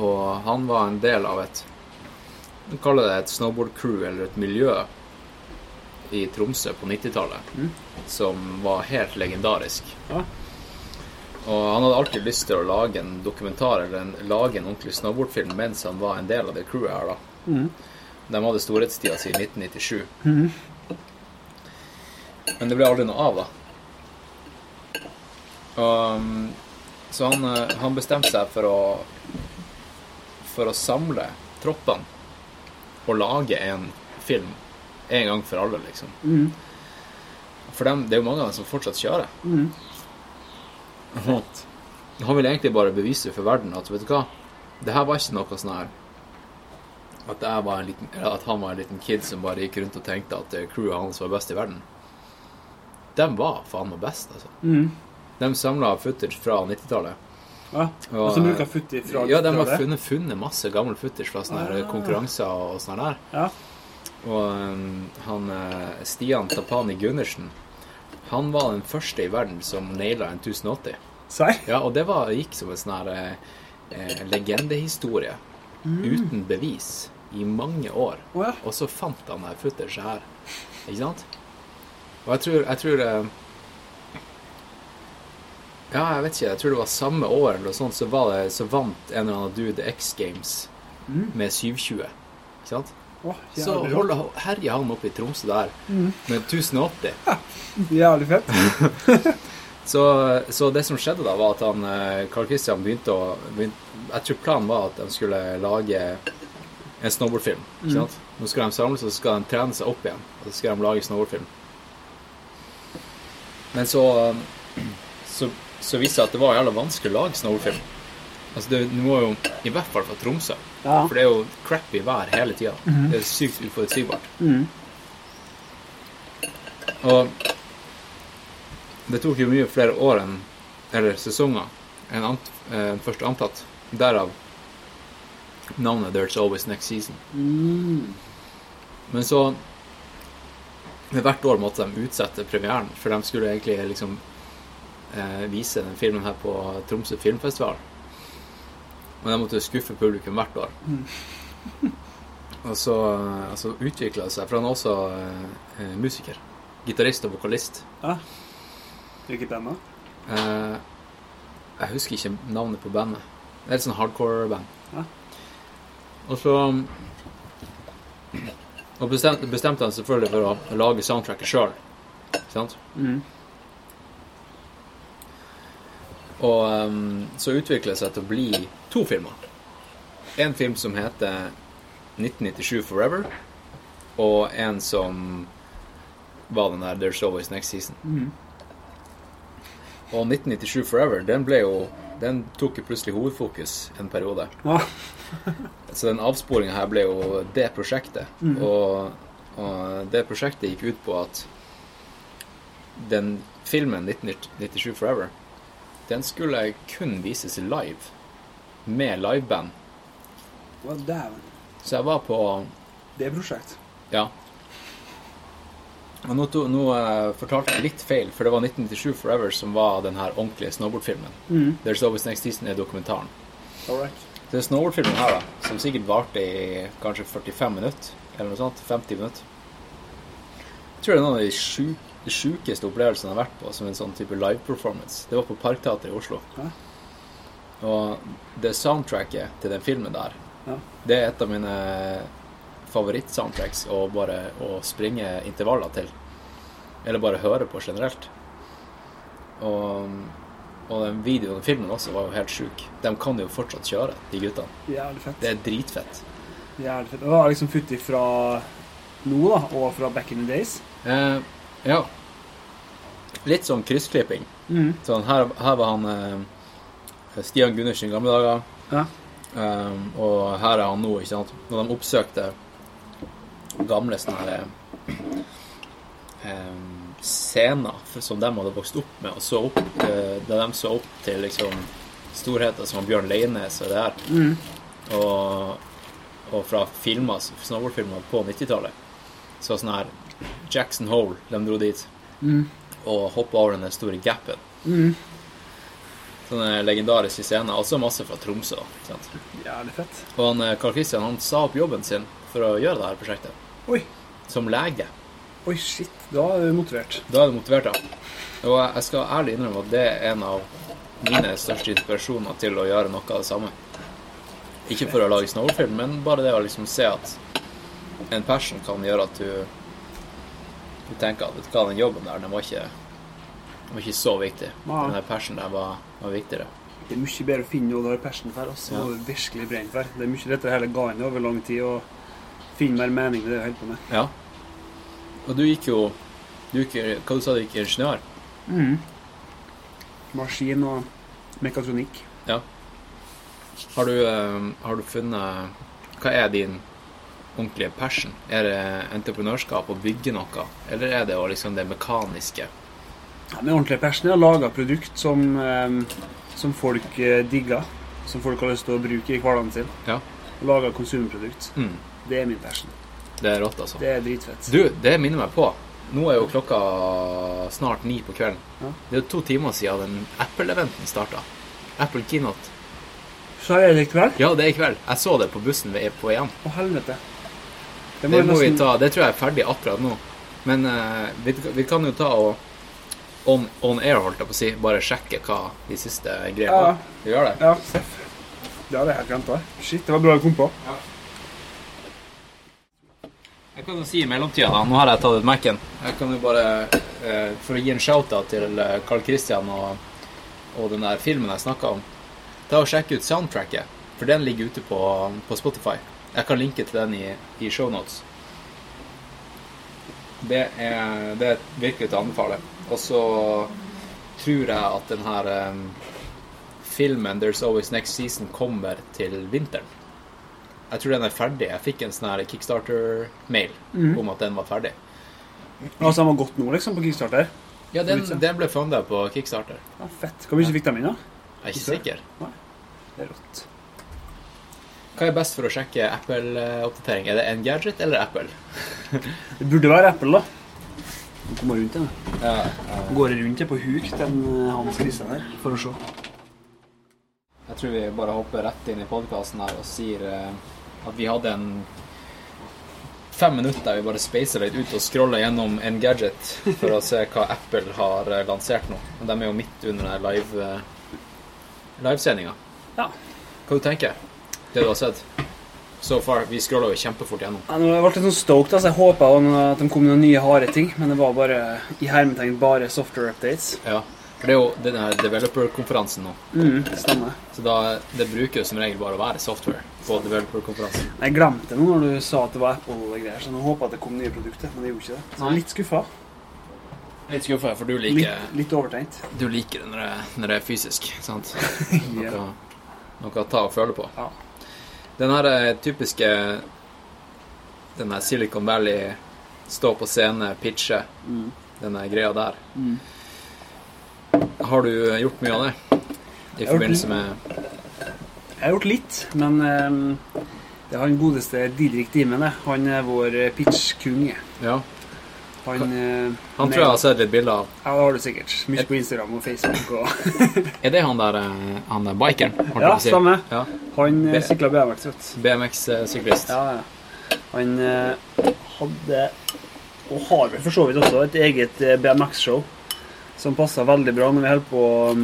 Og han var en del av et Du kaller det et snowboard-crew, eller et miljø, i Tromsø på 90-tallet, Mm. som var helt legendarisk. Ja. Og han hadde alltid lyst til å lage en dokumentar eller en, lage en ordentlig snowboardfilm mens han var en del av det crewet her, da. Mm. De hadde storhetstida si i 1997. Mm. Men det ble aldri noe av, da. Og, så han, eh, han bestemte seg for å For å samle troppene og lage en film en gang for alle, liksom. Mm. For dem, det er jo mange av dem som fortsatt kjører. Mhm. Han ville egentlig bare bevise for verden at vet du hva, det her var ikke noe sånn her at, jeg var en liten, at han var en liten kid som bare gikk rundt og tenkte at eh, crewet hans var best i verden. De var faen meg best, altså. Mm. De samla footage fra 90-tallet. Ja. Og så bruker footage fra Ja, de har funnet, funnet masse gammel footage fra sånne Ah. konkurranser og sånn der. Ja. Og um, han eh, Stian Tapani Gundersen, han var den første i verden som naila en 1080. Serr? Ja, og det var, gikk som en sånn her eh, eh, legendehistorie uten bevis i mange år. Oh, ja. Og så fant han det footage her. Ikke sant? Og jeg tror, jeg tror eh, Ja, jeg vet ikke. Jeg tror det var samme år eller sånt, så, var det, så vant en eller annen dude X Games med 720. Ikke sant? Så holder, herjer han oppe i Tromsø der med 1080. Jævlig fett. Så, så det som skjedde da, var at han, eh, Carl Christian begynte å begynte, Jeg tror planen var at de skulle lage en snowboardfilm. ikke sant? Nå skal de samles, og så skal de trene seg opp igjen. Og så skal de lage snowboardfilm. Men så, så, så viste det seg at det var jævla vanskelig å lage snowboardfilm. Altså, det, du må jo i hvert fall fra Tromsø. Ja. For det er jo crappy vær hele tida. Det er sykt uforutsigbart. Mm. Og det tok jo mye flere år enn Eller sesonger enn ant, eh, først antatt. Derav navnet 'There's Always Next Season'. Mm. Men så Hvert år måtte de utsette premieren, for de skulle egentlig liksom eh, vise den filmen her på Tromsø filmfestival. Og jeg måtte skuffe publikum hvert år. Og så altså, utvikla det seg, for han er også eh, musiker. Gitarist og vokalist. Ja. Hvilket band da? Eh, jeg husker ikke navnet på bandet. Det er et sånn hardcore-band. Ja. Og så Og bestemte, bestemte han selvfølgelig for å lage soundtracket sjøl. Sant? Mm. Og um, så utviklet det seg til å bli to filmer. En film som heter 1997 Forever, og en som var den der There's Always Next Season. Mm. Og 1997 Forever, den ble jo Den tok jo plutselig hovedfokus en periode. Ja. Så den avsporinga her ble jo det prosjektet. Og, og det prosjektet gikk ut på at den filmen 1997 Forever, den skulle kun vises live. Med liveband. Hva dæven. Så jeg var på Det er prosjekt. Ja. Og nå, to, nå eh, fortalte jeg litt feil, for det var 1997 Forever som var den her ordentlige snowboardfilmen. Mm. There's Always Next Season er dokumentaren. All right. er snowboardfilmen her, da, som sikkert varte i kanskje 45 minutter, eller noe sånt, 50 minutter Jeg tror det er noen av de sju- de sjukeste opplevelsene jeg har vært på som en sånn type live-performance. Det var på Parkteatret i Oslo. Ja. Og det soundtracket til den filmen der, Ja. det er et av mine favorittsoundtracks å bare å springe intervaller til. Eller bare høre på generelt. Og, og den videoen og filmen også var jo helt sjuk. De kan jo fortsatt kjøre, de guttene. Jævlig fett. Det er dritfett. Jævlig fett. Og det var liksom futt fra nå, da, og fra back in the days. Eh, ja. Litt sånn kryssklipping. Mm. Sånn, her, her var han eh, Stian Gundersen i gamle dager. Ja. Um, og her er han nå, ikke sant. Når de oppsøkte gamle sånne her um, scener som de hadde vokst opp med, og så opp uh, da de så opp til liksom storheter som Bjørn Leines og det her, mm. og, og fra filmer, snowboardfilmer på 90-tallet, så sånn her Jackson Hole, de dro dit mm. og hoppa over den store gapen. Mhm. Sånne legendariske scener, også masse fra Tromsø. sant? Jævlig fett. Og han, eh, Carl Christian han sa opp jobben sin for å gjøre det her prosjektet. Oi. Som lege. Oi, shit. Da er du motivert. Da er du motivert, ja. Og jeg skal ærlig innrømme at det er en av mine største inspirasjoner til å gjøre noe av det samme. Ikke for å lage snowfilm, men bare det å liksom se at en passion kan gjøre at du du tenker at vet du hva, den jobben der, den var ikke, var ikke så viktig. Ja. Den der passion der var, var viktigere. Det er mye bedre å finne noe du har passion for, og så Ja. du virkelig brenner for. Det er mye lettere å heller gå inn over lang tid og finne mer mening med det du holder på med. Ja. Og du gikk jo du gikk, Hva du sa du gikk ingeniør? Mm. Maskin og mekatronikk. Ja. Har du, eh, har du funnet Hva er din ordentlige passion? Er det entreprenørskap å bygge noe, eller er det liksom det mekaniske? Med ordentlig passion er å lage produkt som, eh, som folk eh, digger. Som folk har lyst til å bruke i hverdagen sin. Ja. Lage konsumprodukt. Mm, Det er min passion. det er rått, altså. Det er dritfett. Du, det minner meg på. Nå er jo klokka snart ni på kvelden. Ja. Det er jo to timer siden den Apple-eventen starta. Apple Keynote. Så er det i kveld? Ja, det er i kveld. Jeg så det på bussen ved- på hjem. Å, helvete. Det jeg må vi ta. Det tror jeg er ferdig akkurat nå. Men uh, vi, vi kan jo ta og on, on air, holdt jeg på å si, bare sjekke hva de siste greiene Ja. var. Vi gjør det. Ja. Det hadde jeg glemt. Shit, det var bra du kom på. Jeg kan jo si i mellomtida, da. Nå har jeg tatt ut Mac-en. Jeg kan jo bare, eh, for å gi en shout-out til eh, Carl Christian og, og den der filmen jeg snakka om, ta og sjekk ut soundtracket, for den ligger ute på, på Spotify. Jeg kan linke til den i, i shownotes. Det er, det er virkelig til å anbefale. Og så tror jeg at den her um, filmen There's Always Next Season kommer til vinteren. Jeg tror den er ferdig. Jeg fikk en sånn her Kickstarter-mail Mhm. om at den var ferdig. Altså, den var godt nå, liksom, på Kickstarter. Ja, den, den ble funda på Kickstarter. Ja, fett. Hvor mye fikk de inn, da? Jeg er ikke sikker. Det er rått. Hva er best for å sjekke Apple-oppdatering? Er det Engadget eller Apple? Det burde være Apple, da. Han kommer rundt igjen. Ja, Går det rundt det på huk, den eh, Hans Christian her, for å se. Jeg tror vi bare hopper rett inn i podkasten her og sier eh, at vi hadde en fem minutter der vi bare speisa litt ut og scroller gjennom en gadget for å se hva Apple har eh, lansert nå. Og de er jo midt under den live, livesendinga. Ja. Hva du tenker Det du har sett? So far. Vi scrolla jo kjempefort gjennom. Ja, nå ble jeg litt sånn stoked. altså. Jeg håpa at de kom med noen nye harde ting, men det var bare i hermetegn bare software updates. Ja. For det er jo den her developer-konferansen nå. Mm, stemmer. Så da, det bruker jo som regel bare å være software på developer-konferansen. Jeg glemte det nå når du sa at det var Apple og greier, så nå håpa jeg at det kom nye produkter, men det gjorde ikke det. Så jeg er litt skuffa. Litt skuffa, for du liker litt overtenkt. Du liker det når det, når det er fysisk, sant? Noe, Ja. noe å ta og føle på. Ja. Den her eh, typiske Den her Silicon Valley stå på scene, pitche, Mm. den greia der. Mm. Har du gjort mye av det? I forbindelse med Jeg har gjort litt, men um, det er han godeste Didrik Dimen. Han er vår eh, pitch-konge. Ja. Han, eh, Han tror jeg har sett litt bilder av. Ja, det har du sikkert. Mye på Instagram og Facebook. Og... Er det han der eh, han der bikeren? ja, si? stemmer. Ja. Han eh, sykla BMX, vet. BMX-syklist. Ja, ja. Han hadde, og har vel for så vidt også, et eget BMX-show som passa veldig bra når vi holdt på um,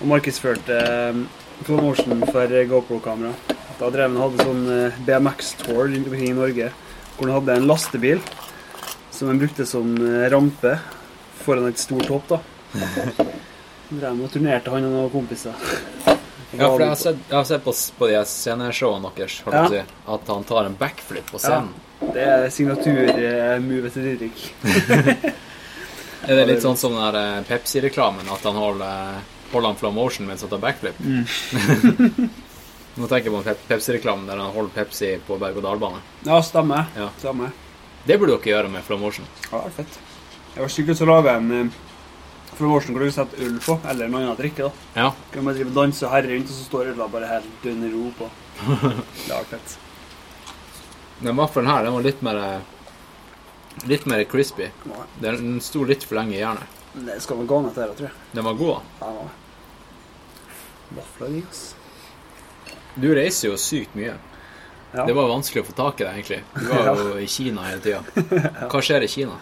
og markedsførte um, promotion for GoPro-kamera. Da drev han hadde sånn BMX-tour rundt omkring i Norge, hvor han hadde en lastebil som han brukte som eh, rampe foran et stort hopp. da. Drev og turnerte, han og noen kompiser. Ja, for jeg har sett, jeg har sett på, på de sceneshowene deres jeg si, at han tar en backflip på scenen. Ja, Det er signaturmovet til Didrik. Er det litt sånn som den der eh, Pepsi-reklamen, at han holder, holder han flow motion mens han tar backflip? Nå tenker jeg på Pepsi-reklamen der han holder Pepsi på berg-og-dal-bane. Ja, stemmer. Ja. stemmer. Det burde dere gjøre med flow motion. Ja, det var fett. Jeg var skikkelig å lage en eh, promotion hvor du setter øl på, eller noe annet drikke. da. Ja. Kan man drive danse og herre rundt, og så står øla bare helt dønn ro på. Det var fett. Den vaffelen her, den var litt mer eh, Litt mer crispy. Den sto litt for lenge i jernet. Det skal vel gå an etter det, tror jeg. Den var god. Ja, den var. Vafler i, ass. Du reiser jo sykt mye. Ja. Det var vanskelig å få tak i det, egentlig. Du var jo i Kina hele tida. Hva skjer i Kina?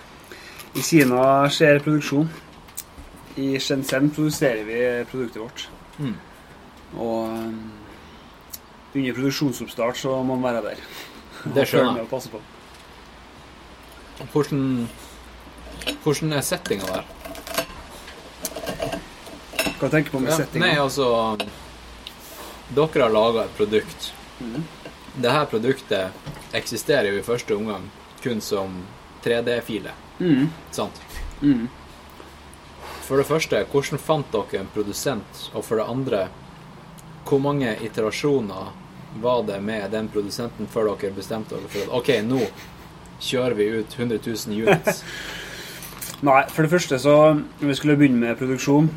I Kina skjer produksjon. I Shenzhen produserer vi produktet vårt. Mm. Og um, under produksjonsoppstart så må man være der. Det skjønner jeg. Hvordan, hvordan er settinga der? Hva tenker du på med Ja, settinga? nei, altså Dere har laga et produkt. Mhm. Dette produktet eksisterer jo i første omgang kun som 3D-file. Mm. Sant? Mm. For det første, hvordan fant dere en produsent? Og for det andre, hvor mange iterasjoner var det med den produsenten før dere bestemte dere for at OK, nå kjører vi ut 100 000 units? Nei, for det første så Når vi skulle begynne med produksjon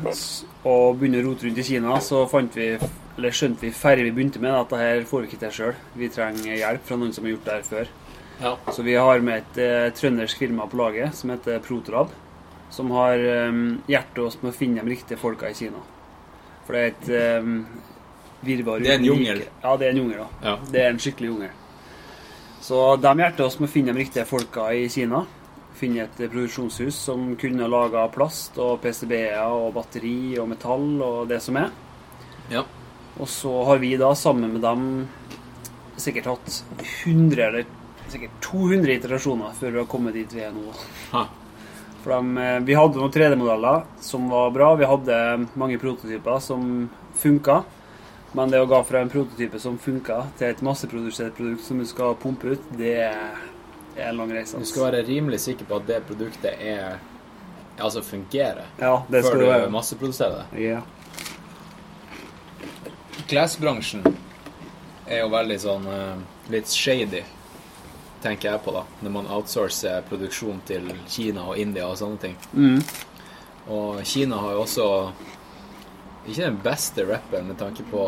og begynne å rote rundt i Kina, så fant vi, eller skjønte vi færre vi begynte med, at det her får vi ikke til sjøl. Vi trenger hjelp fra noen som har gjort det her før. Ja. Så vi har med et eh, trøndersk firma på laget som heter Protrab, som har um, hjulpet oss med å finne de riktige folka i Kina. For det er et um, virvar Det er en jungel. like. Ja, det er en jungel. da. Ja. Det er en skikkelig jungel. Så de hjertet oss med å finne de riktige folka i Kina. Finne et eh, produksjonshus som kunne lage plast og PCB-er og batteri og metall og det som er. Ja. Og så har vi da sammen med dem sikkert hatt 100 eller sikkert 200 iterasjoner før vi har kommet dit vi er nå. Ha. For dem, eh, vi hadde noen 3D-modeller som var bra. Vi hadde mange prototyper som funka. Men det å gå fra en prototype som funka, til et masseprodusert produkt som du skal pumpe ut, det er en lang reise. Du skal være rimelig sikker på at det produktet er Altså fungerer, Ja, det før skal du masseproduserer det. Ja. Klesbransjen er jo veldig sånn eh, litt shady, tenker jeg på, da. Når man outsourcer produksjon til Kina og India og sånne ting. Mm. Og Kina har jo også ikke den beste rappen med tanke på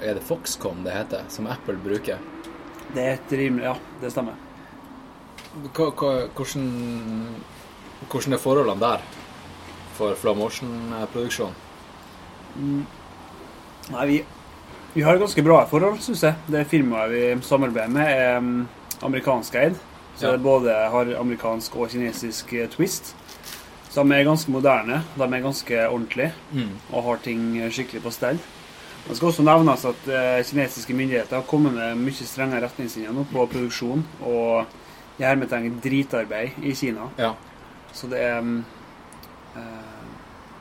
Er det Foxconn det heter, som Apple bruker? Det er et rimelig Ja, det stemmer. Hvordan, hvordan er forholdene der for Flow Motion-produksjon? Nei, vi, vi har ganske bra forhold, syns jeg. Det firmaet vi samarbeider med, er amerikansk amerikanskeid. Så Ja. det både har amerikansk og kinesisk eh, twist. Så de er ganske moderne. De er ganske ordentlige og har ting skikkelig på stell. Det skal også nevnes at eh, kinesiske myndigheter har kommet med mye strengere retningslinjer nå på produksjon og i hermetegn dritarbeid i Kina. Ja. Så det er mm, eh,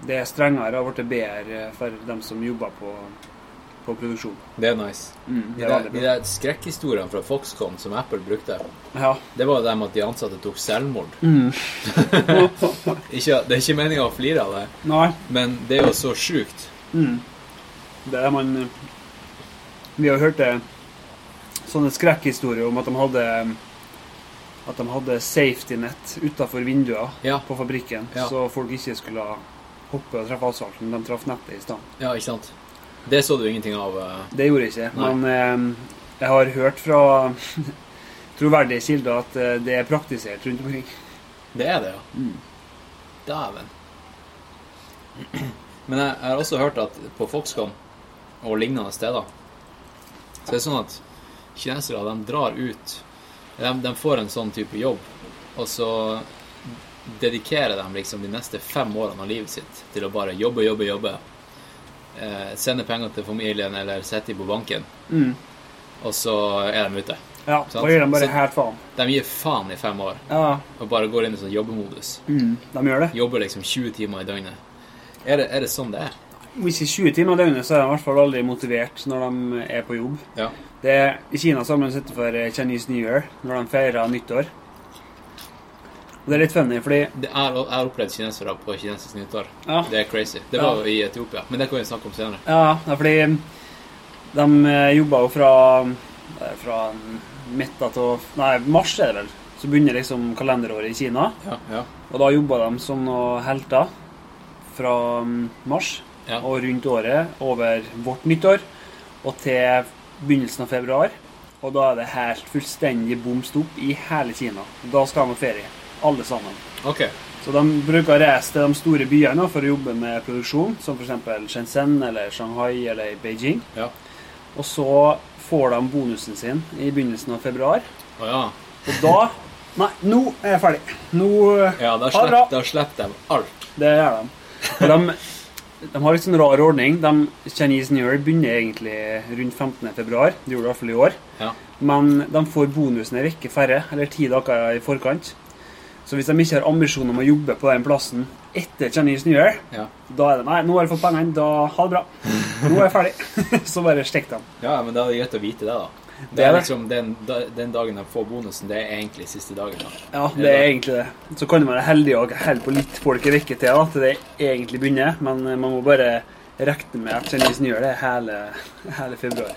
Det er strengere og blitt bedre for dem som jobber på, på produksjon. Det er nice. Mm, det er der, de der skrekkhistoriene fra Foxconn som Apple brukte, Ja. det var jo dem at de ansatte tok selvmord. Mm. Ikke, det er ikke meninga å flire av det, Nei. men det er jo så sjukt. Mm. Det er man Vi har hørt det, sånne skrekkhistorier om at de hadde at de hadde safety net utafor vinduer Ja. på fabrikken, Ja. så folk ikke skulle hoppe og treffe asfalten. De traff nettet i stand. Ja, ikke sant? Det så du ingenting av. eh. Det gjorde jeg ikke. Nei. Men eh, jeg har hørt fra troverdige kilder at eh, det er praktisert rundt omkring. Det er det, ja. Dæven. Men jeg, jeg har også hørt at på Foxconn og lignende steder så er det sånn at kinesere de drar ut de, de får en sånn type jobb, og så dedikerer de liksom de neste fem årene av livet sitt til å bare jobbe, jobbe, jobbe. Eh, sende penger til familien eller setter dem på banken, Mm. og så er de ute. Ja, Sant. og gir de bare Så- helt faen. De gir faen i fem år Ja, og bare går inn i sånn jobbemodus. mm, de gjør det. Jobber liksom 20 timer i døgnet. Er det, er det sånn det er? Hvis i 20 timer i døgnet, så er de i hvert fall aldri motivert når de er på jobb. Ja. Det I Kina så har man sittet for Chinese New Year, når de feirer nyttår. Og det er litt funny, fordi Det er, jeg har opplevd kinesere på kinesisk nyttår. Ja, Det er crazy. Det var jo i Etiopia, men det kan vi snakke om senere. ja det er fordi de jobba jobber jo fra er fra midten til Nei, mars er det vel. Så begynner liksom kalenderåret i Kina. Ja, ja, Og da jobber de som noen helter fra mm, mars ja. og rundt året over vårt nyttår og til begynnelsen av februar. Og da er det helt fullstendig bom stopp i hele Kina. Da skal de ha ferie, alle sammen. Okay. Så de bruker å reise til de store byene for å jobbe med produksjon, som f.eks. Shenzhen eller Shanghai eller Beijing. Ja. Og så får de bonusen sin i begynnelsen av februar. Oh, ja. Og da Nei, nå er jeg ferdig. Nå Ja, da slipper slipper de alt. Det gjør de. Og de, de har litt sånn rar ordning. De, Chinese New Year begynner egentlig rundt 15. februar. Det gjorde det i hvert fall i år. Ja. Men de får bonusen en rekke færre, eller ti dager i forkant. Så hvis de ikke har ambisjon om å jobbe på den plassen etter Chinese New Year, Ja. da er det nei, nå har jeg fått pengene, da ha det bra. Nå er jeg ferdig. Så bare stikk dem. ja, men da er det greit å vite det, da. Det Det er liksom den, den dagen de får bonusen, det er egentlig siste dagen. da. Ja, det er egentlig det. Så kan du være heldig og holde på litt folk i rekke til da, til det egentlig begynner, men eh, man må bare regne med at Chinese New Year det hele, hele februar.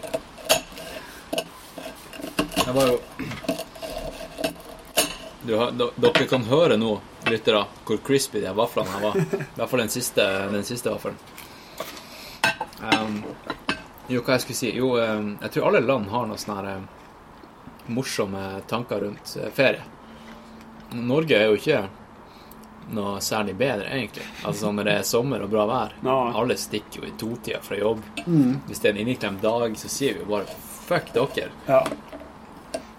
Det var jo har- Dere kan høre nå, lyttere, hvor crispy de vaflene var. I hvert fall den siste, den siste vaffelen. Um, jo, hva jeg skulle si? Jo, um, jeg tror alle land har noen sånne um, morsomme tanker rundt eh, ferie. Norge er jo ikke noe særlig bedre, egentlig. Altså Når det er sommer og bra vær. No. Alle stikker jo i totida fra jobb. Mm. Hvis det er en inneklemt dag, så sier vi jo bare fuck dere. Ja.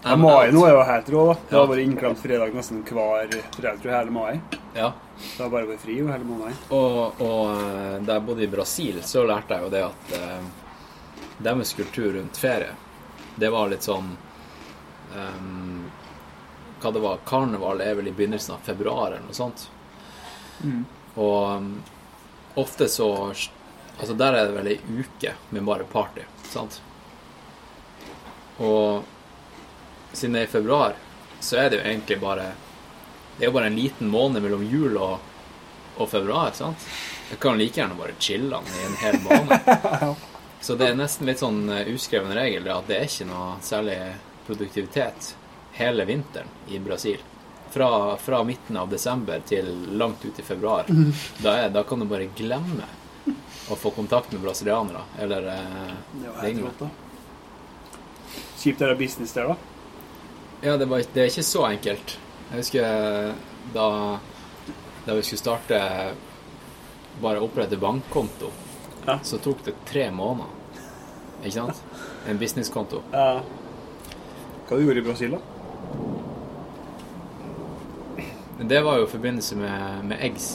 Ja, mai nå er jo helt rå, da. Det har vært innklemt fredag nesten hver fredag, tror jeg, hele mai. Ja. Det har bare vært fri jo hele måneden. Og, og eh, da jeg bodde i Brasil, så lærte jeg jo det at eh, deres kultur rundt ferie, det var litt sånn um, Hva det var Karneval er vel i begynnelsen av februar eller noe sånt. Og um, ofte så Altså der er det vel ei uke med bare party, sant? Og siden det er i februar, så er det jo egentlig bare Det er jo bare en liten måned mellom jul og, og februar, sant? Jeg kan like gjerne bare chille den i en hel måned. Så det er nesten litt sånn eh, uskreven regel at det er ikke noe særlig produktivitet hele vinteren i Brasil. Fra, fra midten av desember til langt ut i februar. Da, er, da kan du bare glemme å få kontakt med brasilianere eller eh, Det lignende. Kjipt å gjøre business der, da. Ja, det, var, det er ikke så enkelt. Jeg husker eh, da, da vi skulle starte bare opprette bankkonto, Ja. så tok det tre måneder. Ikke sant? En businesskonto. Ja. Hva du gjorde i Brasil, da? Det var jo i forbindelse med, med Eggs,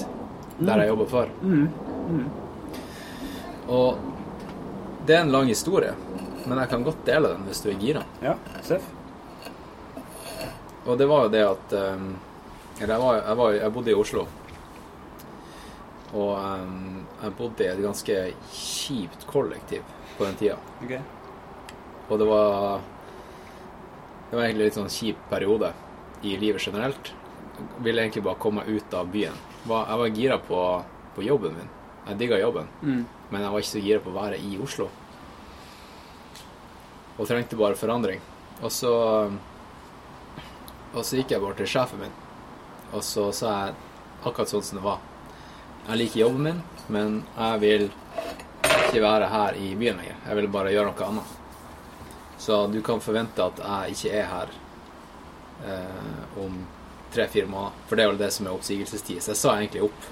der jeg jobba før. Og det er en lang historie, men jeg kan godt dele den hvis du er gira. Ja, Seff. Og det var jo det at um, Eller jeg, var, jeg, var, jeg bodde i Oslo. Og um, jeg bodde i et ganske kjipt kollektiv på den tida. Ok. Og det var Det var egentlig litt sånn kjip periode i livet generelt. Jeg ville egentlig bare komme meg ut av byen. Jeg var gira på, på jobben min. Jeg digga jobben, Mm. men jeg var ikke så gira på å være i Oslo. Og trengte bare forandring. Og så Og så gikk jeg bare til sjefen min, og så sa jeg akkurat sånn som det var. Jeg liker jobben min, men jeg vil ikke være her i byen lenger. Jeg vil bare gjøre noe annet. Så du kan forvente at jeg ikke er her eh, om tre-fire måneder. For det er vel det som er oppsigelsestid. Så jeg sa egentlig opp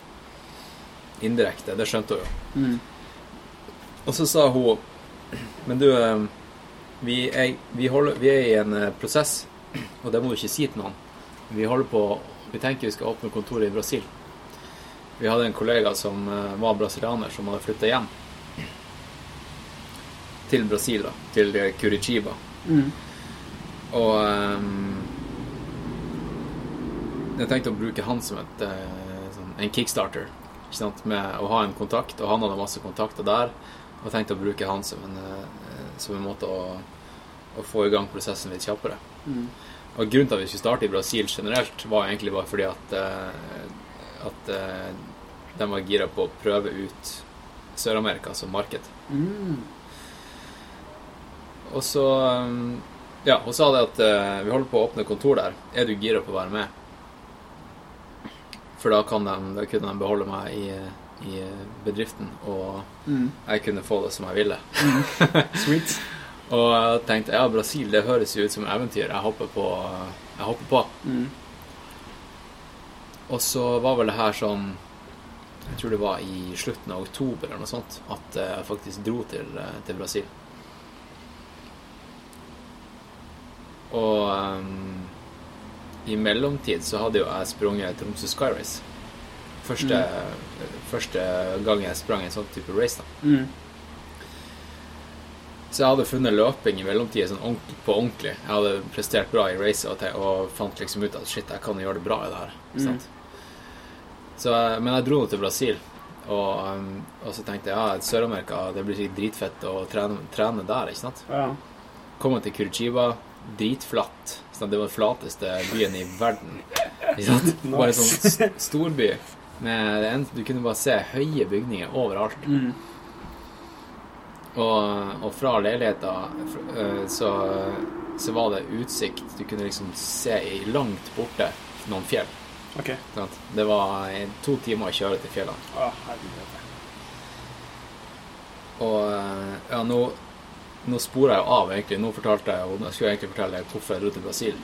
indirekte. Det skjønte hun jo. Mm. Og så sa hun Men du, eh, vi er, vi, holder, vi er i en eh, prosess, og det må du ikke si til noen. Vi holder på Vi tenker vi skal åpne kontor i Brasil. Vi hadde en kollega som eh, var brasilianer, som hadde flytta hjem. Til Brasil, da. Til eh, Curitiba. Mm. Og um, jeg tenkte å bruke han som et, sånn, en kickstarter. Ikke sant? Med å ha en kontakt, og han hadde masse kontakter der. Og tenkte å bruke han som en, som en måte å, å få i gang prosessen litt kjappere. Mm. Og grunnen til at vi skulle starte i Brasil generelt, var egentlig bare fordi at, eh, at eh, de var gira på å prøve ut Sør-Amerika som marked. Mm. Og så um, Ja, hun sa det at eh, vi holder på å åpne kontor der. Er du gira på å være med? For da, kan de, da kunne de beholde meg i, i bedriften, og Mm. jeg kunne få det som jeg ville. Sweet. Og jeg tenkte ja, Brasil, det høres jo ut som eventyr. Jeg hopper på. Jeg hopper på. Mm. Og så var vel det her sånn Jeg tror det var i slutten av oktober eller noe sånt at eh, jeg faktisk dro til, eh, til Brasil. Og um, i mellomtid så hadde jo jeg sprunget Tromsø Sky Race. Første, første gang jeg sprang en sånn type race. da. Mm. Så jeg hadde funnet løping i mellomtida sånn på ordentlig. Jeg hadde prestert bra i racet og, og fant liksom ut at shit, jeg kan gjøre det bra i det her. Mm. Så, men jeg dro nå til Brasil, og, um, og så tenkte jeg ja, Sør-Amerika, det blir sikkert dritfett å trene, trene der, ikke sant? Ja. Kom jeg til Curitiba, dritflatt. Sånn, det var den flateste byen i verden. Ikke sant? Bare en sånn storby. Med du kunne bare se høye bygninger overalt. Mm. Og, og fra leiligheta øh, så, så var det utsikt. Du kunne liksom se langt borte noen fjell. OK. Det var to timer å kjøre til fjellene. Oh. Og øh, ja, nå, nå sporer jeg av, egentlig. Nå fortalte jeg og Jeg skulle egentlig fortelle hvorfor jeg dro til Brasil,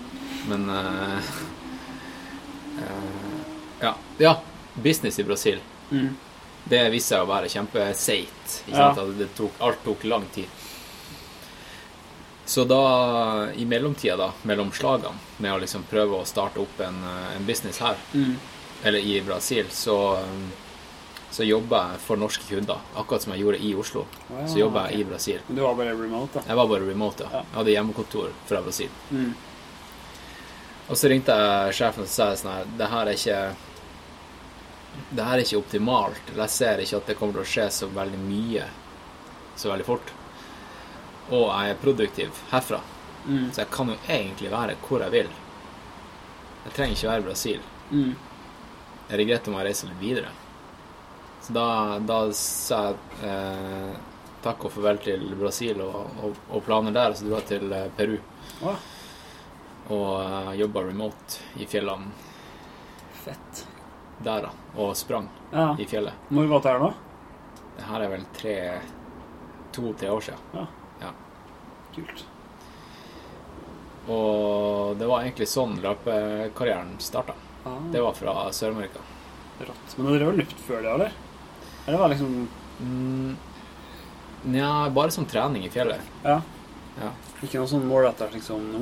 men uh, uh, ja. ja. Business i Brasil. Mm. Det viste seg å være kjempeseigt. Ja. alt tok lang tid. Så da, i mellomtida, da, mellom slagene, med å liksom prøve å starte opp en, eh, en business her, Mm. eller i Brasil, så, um, så jobba jeg for norske kunder. Akkurat som jeg gjorde i Oslo. Oh, ja, Så jobba jeg ok. i Brasil. Men du var bare remote, da? Jeg var bare remote. Ja. Jeg hadde hjemmekontor fra Brasil. Mm. Og så ringte jeg sjefen og sa sånn her Det her er ikke Det her er ikke optimalt. eller Jeg ser ikke at det kommer til å skje så veldig mye så veldig fort. Og jeg er produktiv herfra. Mm. Så jeg kan jo egentlig være hvor jeg vil. Jeg trenger ikke være i Brasil. Mm. Jeg regretter om jeg reiser litt videre? Så da, da sa jeg eh, takk og farvel til Brasil og, og, og planer der, så dro jeg til eh, Peru Ah. og uh, jobba remote i fjellene fett. Der, da. Og sprang Ja. i fjellet. Når var det her, da? Det her er vel tre to-tre år siden. Ja. Ja. Kult. Og det var egentlig sånn løpekarrieren starta. Ah, Det var fra Sør-Amerika. rått. Men dere var løpt før det, eller? Eller var det liksom Mm, Nja, bare som trening i fjellet. Ja. Ja. Ikke noe sånn målrettet liksom nå?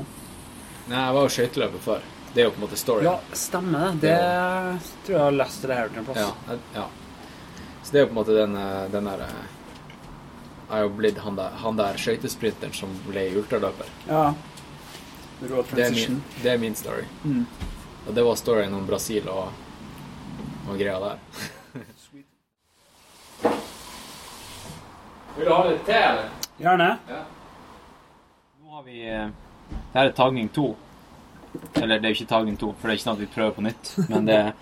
Nei, jeg var jo skøyteløper før. Det er jo på en måte storyen. Ja, stemmer det. Det tror jeg har lest det her til en plass. Ja, ja. Så det er jo på en måte den, eh, den der eh, Jeg er jo blitt han der, han der skøytesprinteren som ble ultraløper. Ja. Det er, min, det er min story. Mm. Og det var storyen om Brasil og, og greia der. Vil du ha litt te, eller? Gjerne. Ja. Nå har vi eh, Det her er tagning to. Eller det er jo ikke tagning to, for det er ikke sånn at vi prøver på nytt. Men det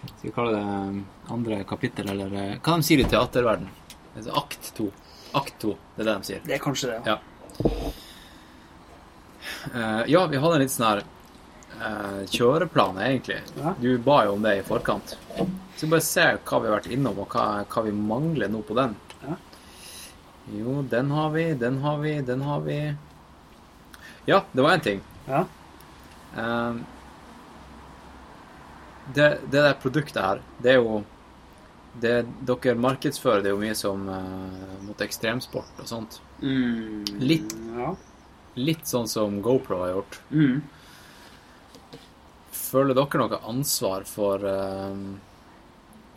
Skal vi kalle det eh, andre kapittel, eller eh, Hva de sier i teaterverden? Altså akt to. Akt to, det er det de sier. Det er kanskje det. Ja. Eh, ja, vi hadde en litt sånn her uh, kjøreplan, egentlig. Ja. Du ba jo om det i forkant. Så bare se hva vi har vært innom, og hva, hva vi mangler nå på den. Ja. Jo, den har vi, den har vi, den har vi. Ja, det var én ting. Ja. Eh, det, det der produktet her, det er jo det Dere markedsfører det jo mye som uh, mot ekstremsport og sånt. Mm. Litt. Ja. Litt sånn som GoPro har gjort. Mm. Føler dere noe ansvar for eh,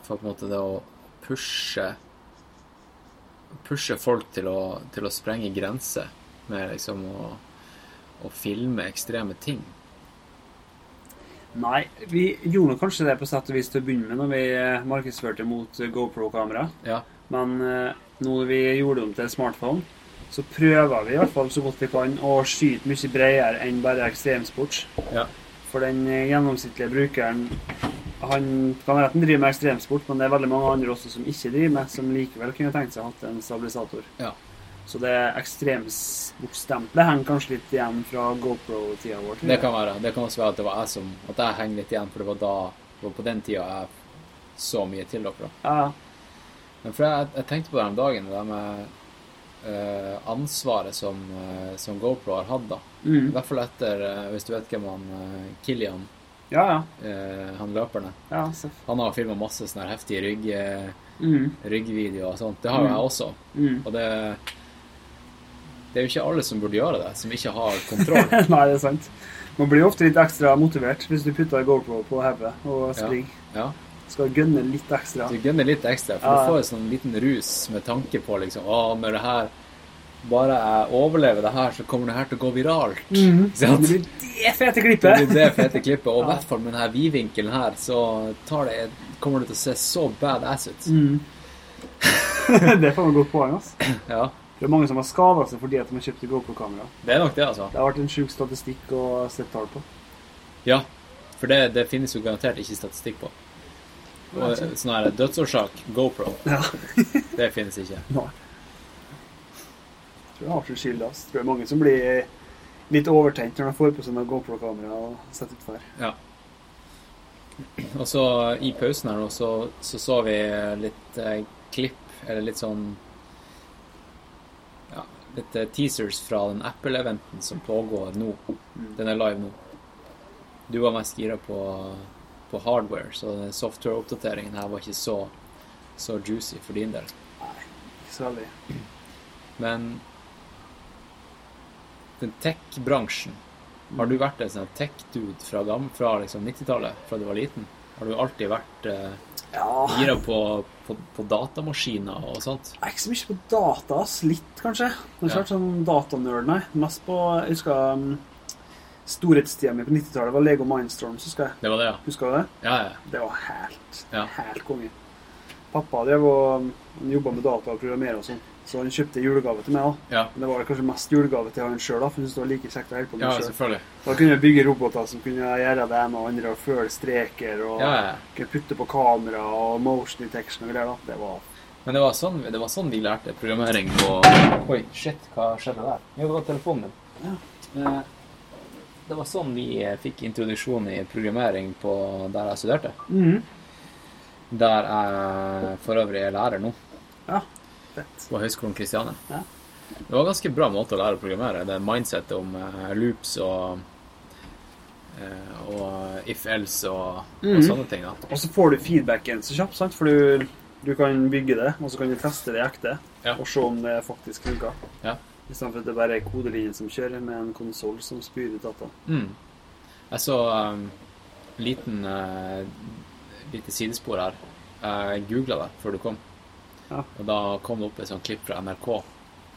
For på en måte det å pushe Pushe folk til å, til å sprenge grenser med liksom å, å filme ekstreme ting? Nei, vi gjorde kanskje det på sett og vis til å begynne med når vi eh, markedsførte mot eh, GoPro-kamera. Ja. Men eh, nå når vi gjorde om til smartphone, så prøver vi i hvert fall så godt vi kan å skyte mye bredere enn bare ekstremsport. Ja. For den gjennomsnittlige brukeren han kan være at han driver med ekstremsport, men det er veldig mange andre også som ikke driver med, som likevel kunne tenkt seg å ha en stabilisator. Ja. Så det ekstremsportstempelet henger kanskje litt igjen fra GoPro-tida vår. Det kan være. Det kan også være at det var jeg som At jeg henger litt igjen, for det var da det var på den tida jeg så mye til dere. Ja, Men for jeg, jeg tenkte på det om dagen, det med uh, ansvaret som, uh, som GoPro har hatt, da. I mm. hvert fall etter, uh, hvis du vet hvem han Kilian, ja, ja. han løperne ja. Han har filma masse sånne heftige rygg, Mm. ryggvideoer og sånt. Det har jo Mm. jeg også. Mm. Og det Det er jo ikke alle som burde gjøre det, som ikke har kontroll. Nei, det er sant. Man blir ofte litt ekstra motivert hvis du putter GoPro på hodet og springer. Ja. Skal gønne litt ekstra. Du gønner litt ekstra, for Ja. du får en sånn liten rus med tanke på liksom Å, med det her Bare jeg overlever det her, så kommer det her til å gå viralt. Mm -hmm. Det blir det fete klippet! Det blir det fete klippet. Og i Ja. hvert fall med denne vidvinkelen her, så tar det, kommer det til å se så badass ut. Mm. det får man godt poeng. ass. Ja, Det er mange som har skada seg fordi at de har kjøpt GoPro-kamera. det er nok det, altså. Det har vært en sjuk statistikk å sette tall på. Ja, for det, det finnes jo garantert ikke statistikk på. Og sånn her dødsårsak, GoPro, Ja. det finnes ikke. Nei. Jeg tror det har sin skyld. ass. Tror det er mange som blir litt overtent når de får på sånn GoPro-kamera og setter utfor. Ja. Og så i pausen her nå, så så, så vi litt eh, klipp, eller litt sånn litt teasers fra den Apple-eventen som pågår nå. Den er live nå. Du var mest gira på, på hardware, så den software-oppdateringen her var ikke så, så juicy for din del. Nei, Ikke så veldig. Men den tech-bransjen Har du vært en sånn tech-dude fra, fra liksom 90-tallet, fra du var liten? Har du alltid vært eh, Ja, gira på, på, på datamaskiner og sånt? jeg er ikke så mye på data. Litt, kanskje. Det har Ja. sånn datanerd, nei. Mest på Jeg husker um, storhetstida mi på 90-tallet var Lego Mindstorms, husker jeg. Det var det, ja? Husker du det? Ja, ja. Det var helt, Ja. helt konge. Pappa drev og jobba med data og programmere og sånn, så han kjøpte julegave til meg. òg. Ja, Men det var kanskje mest julegave til han sjøl, for han syntes det var like kjekt å holde på med ja selvfølgelig. Da kunne jeg bygge roboter som kunne gjøre det ene og andre og føle streker og Ja, ja. kunne putte på kamera og motion detection og greier. da. Det var Men det var, sånn, det var sånn vi lærte programmering på Oi, shit, hva skjedde der? Jo, det var telefonen min. Ja. Det var sånn vi eh, fikk introduksjon i programmering på der jeg studerte. Mhm. Der jeg for øvrig er lærer nå, Ja, fett. på Høgskolen Kristiania. Ja. Det var en ganske bra måte å lære å programmere. Det mindsetet om eh, loops og eh, og if-else og, og Mhm. sånne ting. da. Og så får du feedbacken så kjapt, sant? For du, du kan bygge det, og så kan du teste det ekte, Ja. og se om det faktisk funker. Ja. I stedet for at det bare er kodelinjen som kjører, med en konsoll som spyr ut data. Mm. Jeg så um, liten uh, lite sidespor her. Jeg googla det før du kom. Ja. Og da kom det opp et sånt klipp fra NRK.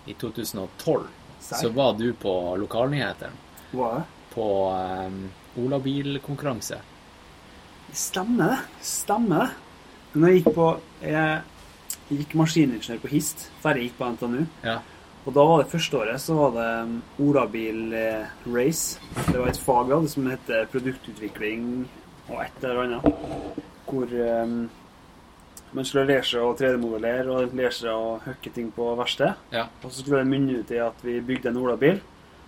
I 2012 Sei. så var du på lokalnyhetene på um, olabilkonkurranse. Stemmer det. Stemmer det. Når jeg gikk på Jeg gikk maskiningeniør på HIST, før jeg gikk på NTNU. Ja. Og da var det første året så var det um, olabil eh, race. Det var et fag da, som heter produktutvikling og et eller annet. Hvor um, man skulle lære seg å 3D-modellere og lære seg å hooke ting på verksted. Ja. Og så skulle det munne ut i at vi bygde en olabil.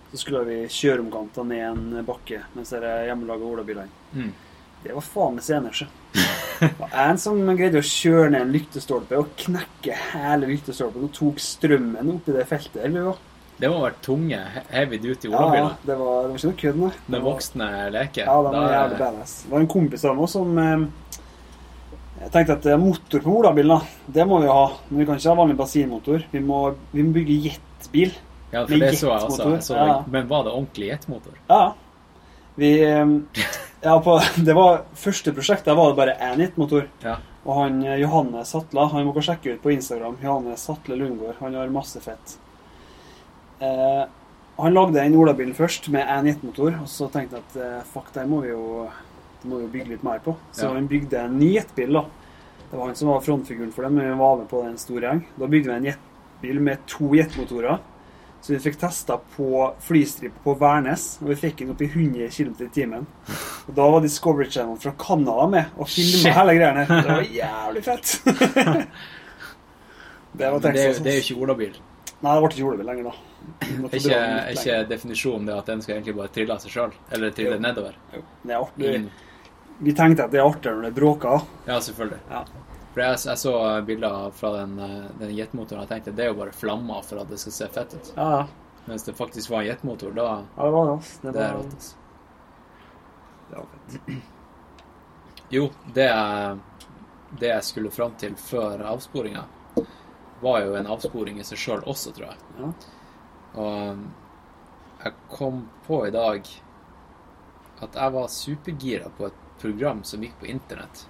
Så skulle vi kjøre om kanta ned en bakke mens er hjemmelaga olabilene. Mm. Det var faen meg senere. var en som greide å kjøre ned en lyktestolpe og knekke hele lyktestolpen og tok strømmen oppi det feltet. Eller hva? Det må ha vært tunge, he- heavy duty olabiler. ja, det var, det var ikke noe kødd, nei. Det voksne leker. Ja, den var jævlig badass. Det var en kompis av meg som eh, Jeg tenkte at eh, motor på olabilen, da, det må vi ha. Men vi kan ikke ha vanlig bensinmotor. Vi må, vi må bygge jetbil. Ja, for det så jeg også. så, Ja. Men var det ordentlig jetmotor? Ja. Vi eh, Ja, på Det var første prosjektet var det bare én jetmotor. Ja. Og han eh, Johannes Hatla, han må og sjekke ut på Instagram. Johannes Hatle Lundgaard. Han har masse fett. Eh, han lagde den olabilen først med én jetmotor, og så tenkte jeg at fuck, det må vi jo det må vi bygge litt mer på. Så Ja. han bygde en ny jetbil, da. Det var han som var frontfiguren for dem, men vi var med på den store gjeng. Da bygde vi en jetbil med to jetmotorer. Så vi fikk testa på flystripe på Værnes, og vi fikk den opp i 100 km i timen. Og da var Discovery Channel fra Canada med og filma hele greiene. Det var jævlig fett. det var det, er jo- det er jo ikke olabil. Nei, det ble ikke julebil lenger, da. Er ikke, ikke definisjonen det at den skal egentlig bare trille av seg sjøl? Eller trille Jo. nedover? Jo, Det er artig. Ingen Vi tenkte at det er artigere når det bråker. Ja, selvfølgelig. Ja. For jeg, jeg så bilder fra den, den jetmotoren og tenkte tenkte det er jo bare flammer for at det skal se fett ut. Ja, ja. Mens det faktisk var en jetmotor, da Ja, det var det, altså. Det Det er rått. altså. det var fett. Jo, det jeg, det jeg skulle fram til før avsporinga, var jo en avsporing i seg sjøl også, tror jeg. Ja. Og um, jeg kom på i dag at jeg var supergira på et program som gikk på internett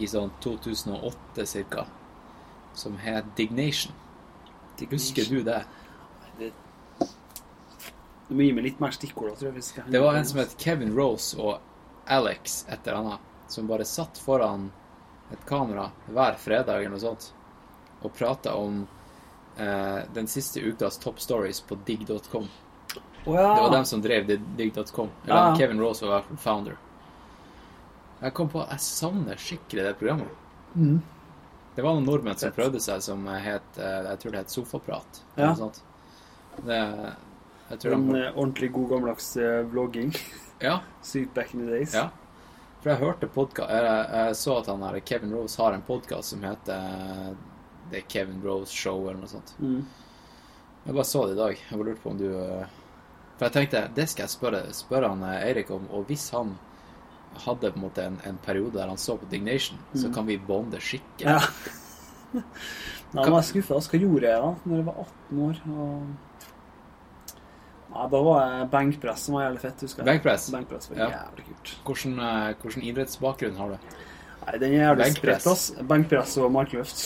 i sånn 2008 cirka, som het Dignation. Husker du det? Det, du må gi meg litt mer stikkord, tror jeg. Det var en som het Kevin Rose og Alex et eller annet, som bare satt foran et kamera hver fredag eller noe sånt og prata om eh, den siste ukas top stories på digg.com. Oh, ja. Det var dem som drev digg.com. Eller Ja. Kevin Rose var founder. Jeg kom på jeg savner skikkelig det programmet. Mm. Det var noen nordmenn som prøvde seg som het eh, Jeg tror det het Sofaprat. Ja. noe sånt. Det, jeg tror En de, eh, ordentlig god gammeldags eh, vlogging. Ja. Sykt back in the days. Ja. For jeg hørte podkast jeg, jeg så at han her, Kevin Rose har en podkast som heter The Kevin Rose Show eller noe sånt. Mm. Jeg bare så det i dag. Jeg bare lurte på om du For jeg tenkte det skal jeg spørre, spørre han Eirik om. Og hvis han hadde på en måte en, en periode der han så på Dignation, så Mm. kan vi bonde skikkelig. Ja. Nei, jeg var skuffa. Hva gjorde jeg da når jeg var 18 år? Og... Nei, da var jeg benkpress som var jævlig fett, husker jeg. Benkpress? Benkpress var Ja. jævlig kult. Hvordan, eh, hvordan idrettsbakgrunn har du? Nei, den er jævlig spredt, ass. Benkpress og markløft.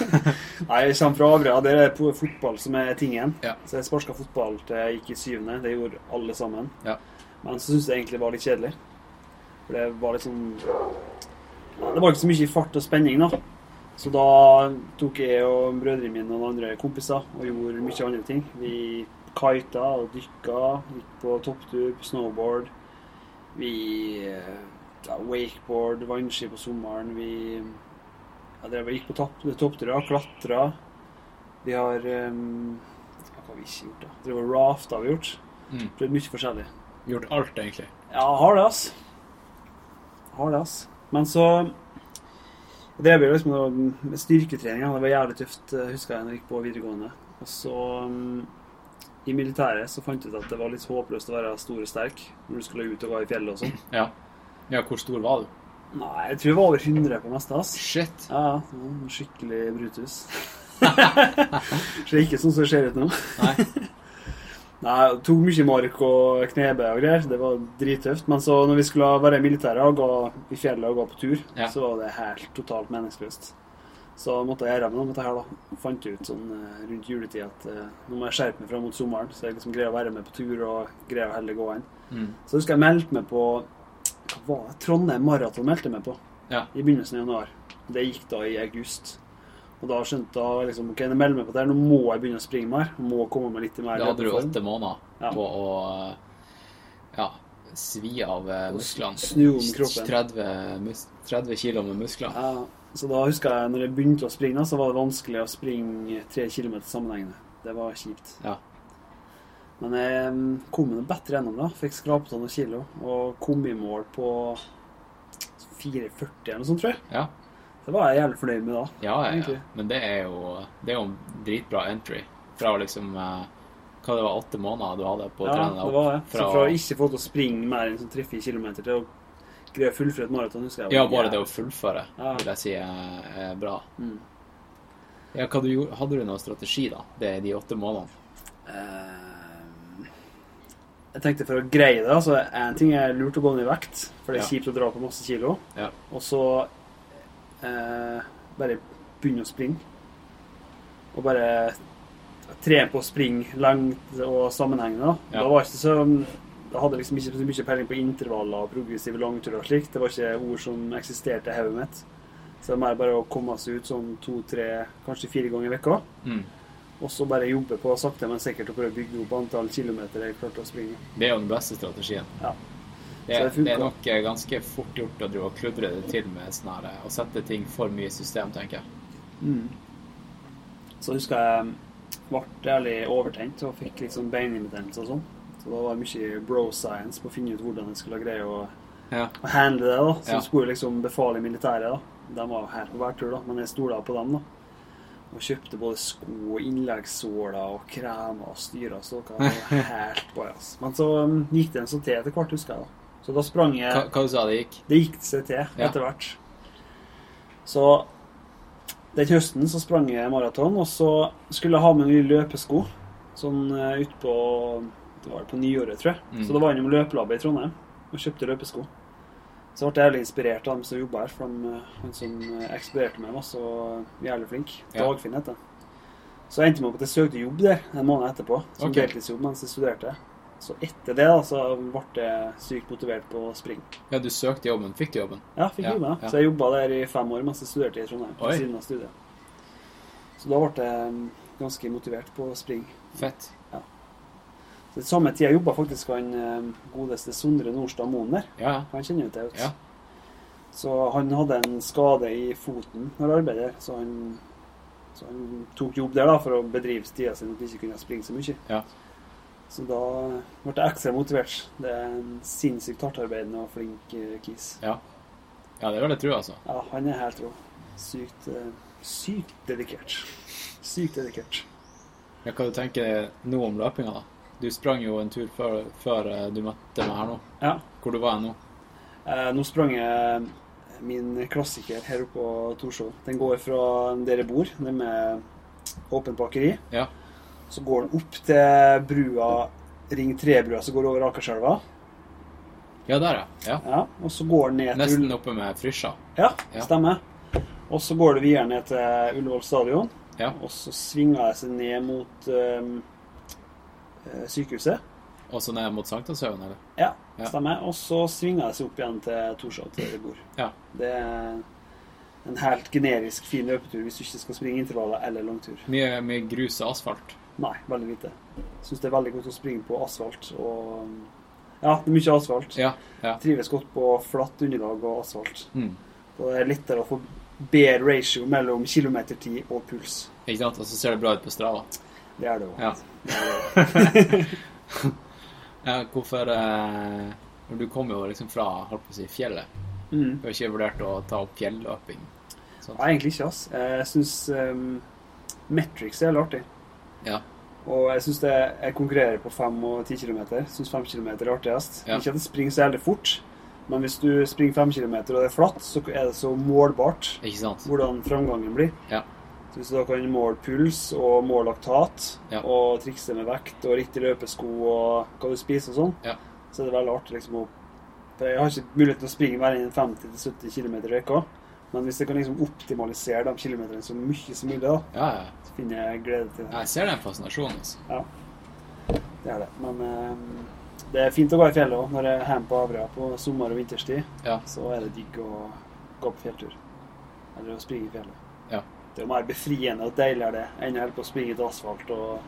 Nei, jeg kommer fra Averøya. Der er fotball som er tingen. Ja. Så jeg sparka fotball til jeg gikk i syvende. Det gjorde alle sammen. Ja. Men så syns jeg egentlig det var litt kjedelig. For det var litt sånn ja, Det var ikke så mye fart og spenning, da. Så da tok jeg og brødrene mine og noen andre kompiser og gjorde mye andre ting. Vi kita og dykka, gikk på topptur, på snowboard. Vi eh, ja, wakeboard, vannski på sommeren. Vi Jeg drev og gikk på topp, toppturer, klatra. Vi har um, Hva har vi ikke gjort, da? Drev og rafta har vi gjort. Mm. Prøvd mye forskjellig. Gjort alt, egentlig. Ja, har det, ass. Har det, ass. Men så Det ble liksom noe med styrketrening. Det var jævlig tøft, eh, husker jeg, når jeg gikk på videregående. Og så um, I militæret så fant jeg ut at det var litt håpløst å være stor og sterk når du skulle ut og gå i fjellet og sånn. Ja. ja, hvor stor var du? Nei, jeg tror jeg var over 100 på meste, ass. Shit. Ja, ja. Skikkelig Brutus. så det er ikke sånn som det ser ut nå. Nei. Nei, det tok mye mark og knebe og greier. Det var drittøft. Men så når vi skulle være i militæret og gå i fjellet og gå på tur, Ja. så var det helt totalt meningsløst. Så måtte jeg gjøre med dette her, da. Fant ut sånn eh, rundt juletid at eh, nå må jeg skjerpe meg fram mot sommeren, så jeg liksom greier å være med på tur og greier å heller gå inn. Mm. Så husker jeg meldte meg på hva var det? Trondheim Maraton meldte jeg meg på Ja. i begynnelsen av januar. Det gikk da i august. Og da skjønte jeg liksom, ok, jeg melder meg på det her, nå må jeg begynne å springe mer. Må komme meg litt i mer Da hadde du åtte måneder Ja. på å ja, svi av eh, musklene. Snu om kroppen. 30, 30 kilo med muskler. Ja, så da husker jeg når jeg begynte å springe, så var det vanskelig å springe tre kilometer sammenhengende. Det var kjipt. Ja. Men jeg mm, kom meg bedre gjennom da. Fikk skrapet av noen kilo og kom i mål på 4,40 eller noe sånt, tror jeg. Ja. Det var jeg jævlig fornøyd med da. Ja, ja, ja. Men det er jo Det er jo en dritbra entry. Fra liksom eh, Hva det var, åtte måneder du hadde på å Ja, trene deg det opp? var det. Så fra- fra å ikke få til å springe mer enn sånn 3-4 kilometer til å greie å fullføre et maraton, husker jeg. Ja, bare det å fullføre Ja. vil jeg si er, er bra. Mm. Ja, hva du gjorde, Hadde du noen strategi, da? Det, de åtte månedene? Uh, Jeg tenkte for å greie det, altså En ting er lurt å gå ned i vekt, for det er Ja. kjipt å dra på masse kilo. Ja. Og så eh, bare begynne å springe. Og bare trene på å springe langt og sammenhengende. Ja. Da var ikke så Da hadde jeg liksom ikke så mye peiling på intervaller og progressive langturer og slikt. Det var ikke ord som eksisterte i hodet mitt. Så det er mer bare å komme seg ut sånn to-tre, kanskje fire ganger i vekka. Mm. Og så bare jobbe på sakte, men sikkert å prøve å bygge opp antall kilometer jeg klarte å springe. Det er jo den beste strategien. Ja. Det, det det er nok eh, ganske fort gjort å drive og kludre det til med sånn her eh, Å sette ting for mye i system, tenker jeg. Mm. Så husker jeg ble jævlig overtent og fikk litt sånn beininbetennelse og sånn. Så da var det mye bro science på å finne ut hvordan jeg skulle greie å, Ja. å handle det. da. Så Ja. skulle liksom befale militæret. da. De var helt på hver tur, da, men jeg stola på dem. da. Og kjøpte både sko og innleggssåler og kremer og styrer. Dere var helt altså. Men så um, gikk det en sånn til etter hvert, husker jeg. da. Så da sprang jeg Hva, hva sa det gikk? Det gikk seg til etter hvert. Så den høsten så sprang jeg maraton, og så skulle jeg ha med nye løpesko. Sånn uh, utpå Det var på nyåret, tror jeg. Mm. Så da var jeg innom løpelabbet i Trondheim og kjøpte løpesko. Så ble jeg jævlig inspirert av dem som jobba her, for de, eh, han som eh, ekspederte meg, var så jævlig flink. Dagfinn heter han. Så jeg endte med opp at jeg søkte jobb der en måned etterpå, som okay. deltidsjobb mens jeg studerte. Så etter det da, så ble jeg sykt motivert på å springe. Ja, du søkte jobben. Fikk du jobben? Ja, fikk Ja, jobben. Ja. Så jeg jobba der i fem år mens jeg studerte i Trondheim. Oi. Siden av studiet. Så da ble jeg mm, ganske motivert på å springe. Fett. Ja. Så I samme tid jobba faktisk han eh, godeste Sondre Nordstad Moen der. Ja. Han kjenner jo til ut. Ja. Så han hadde en skade i foten når han arbeidet der, så han, så han tok jobb der da for å bedrive tida sin at han ikke kunne springe så mye. Ja. Så da ble jeg ekstra motivert. Det er en sinnssykt hardtarbeidende og flink eh, kis. ja. Ja, det vil jeg tro, altså. Ja, han er helt rå. Sykt, eh, sykt dedikert. Sykt dedikert. Ja, hva du tenker nå om løpinga, da? Du sprang jo en tur før, før eh, du møtte meg her nå. Ja. Hvor du var nå? Eh, nå sprang jeg min klassiker her oppe på Torshov. Den går fra der jeg bor, det med åpent bakeri. Ja. Så går den opp til brua, Ring 3-brua, som går over Akerselva. Ja, der, ja. ja. Og så går den ned til Nesten oppe med Frysja. Ja, Ja. stemmer. Og så går det videre ned til Ullevål stadion. Ja. Og så svinger jeg seg ned mot eh, sykehuset. Og så ned mot Sankthanshaugen, eller? Ja, stemmer. Og så svinger jeg seg opp igjen til Torshov, til der jeg bor. Ja. Det er en helt generisk fin løpetur hvis du ikke skal springe intervaller eller langtur. Mye, mye grus og asfalt. Nei, veldig lite. Syns det er veldig godt å springe på asfalt og Ja, det er mye asfalt. Ja. ja. Trives godt på flatt underlag og asfalt. Mm. Og det er lettere å få bedre ratio mellom kilometertid og puls. Ikke sant? Og så ser det bra ut på Strava. Det er det òg. Ja. Ja, hvorfor eh, du kommer jo liksom fra holdt på å si, fjellet, Mm. du har ikke vurdert å ta opp fjelløping? Nei, egentlig ikke. ass. Jeg syns um, Metrics er veldig artig. Ja. Og jeg syns jeg konkurrerer på 5 og 10 km. Syns 5 km er artigst. Ja. Ikke at det springer så jævlig fort, men hvis du springer 5 km og det er flatt, så er det så målbart hvordan framgangen blir. Ja. Så hvis du da kan måle puls og måle laktat, Ja. og trikse med vekt og riktig løpesko og hva du spiser og sånn, Ja. så er det veldig artig liksom å For jeg har ikke mulighet til å springe mer enn 50-70 km i uka, men hvis jeg kan liksom optimalisere de kilometerne så mye som mulig, da, Ja, ja. så finner jeg glede til det. Jeg ser den fascinasjonen, altså. Det er det. Men eh, det er fint å gå i fjellet òg. Når jeg er hjemme på Averøya på sommer- og vinterstid, Ja. så er det digg å gå på fjelltur. Eller å springe i fjellet. Ja. Det er jo mer befriende og deiligere det enn å holde på å springe til asfalt og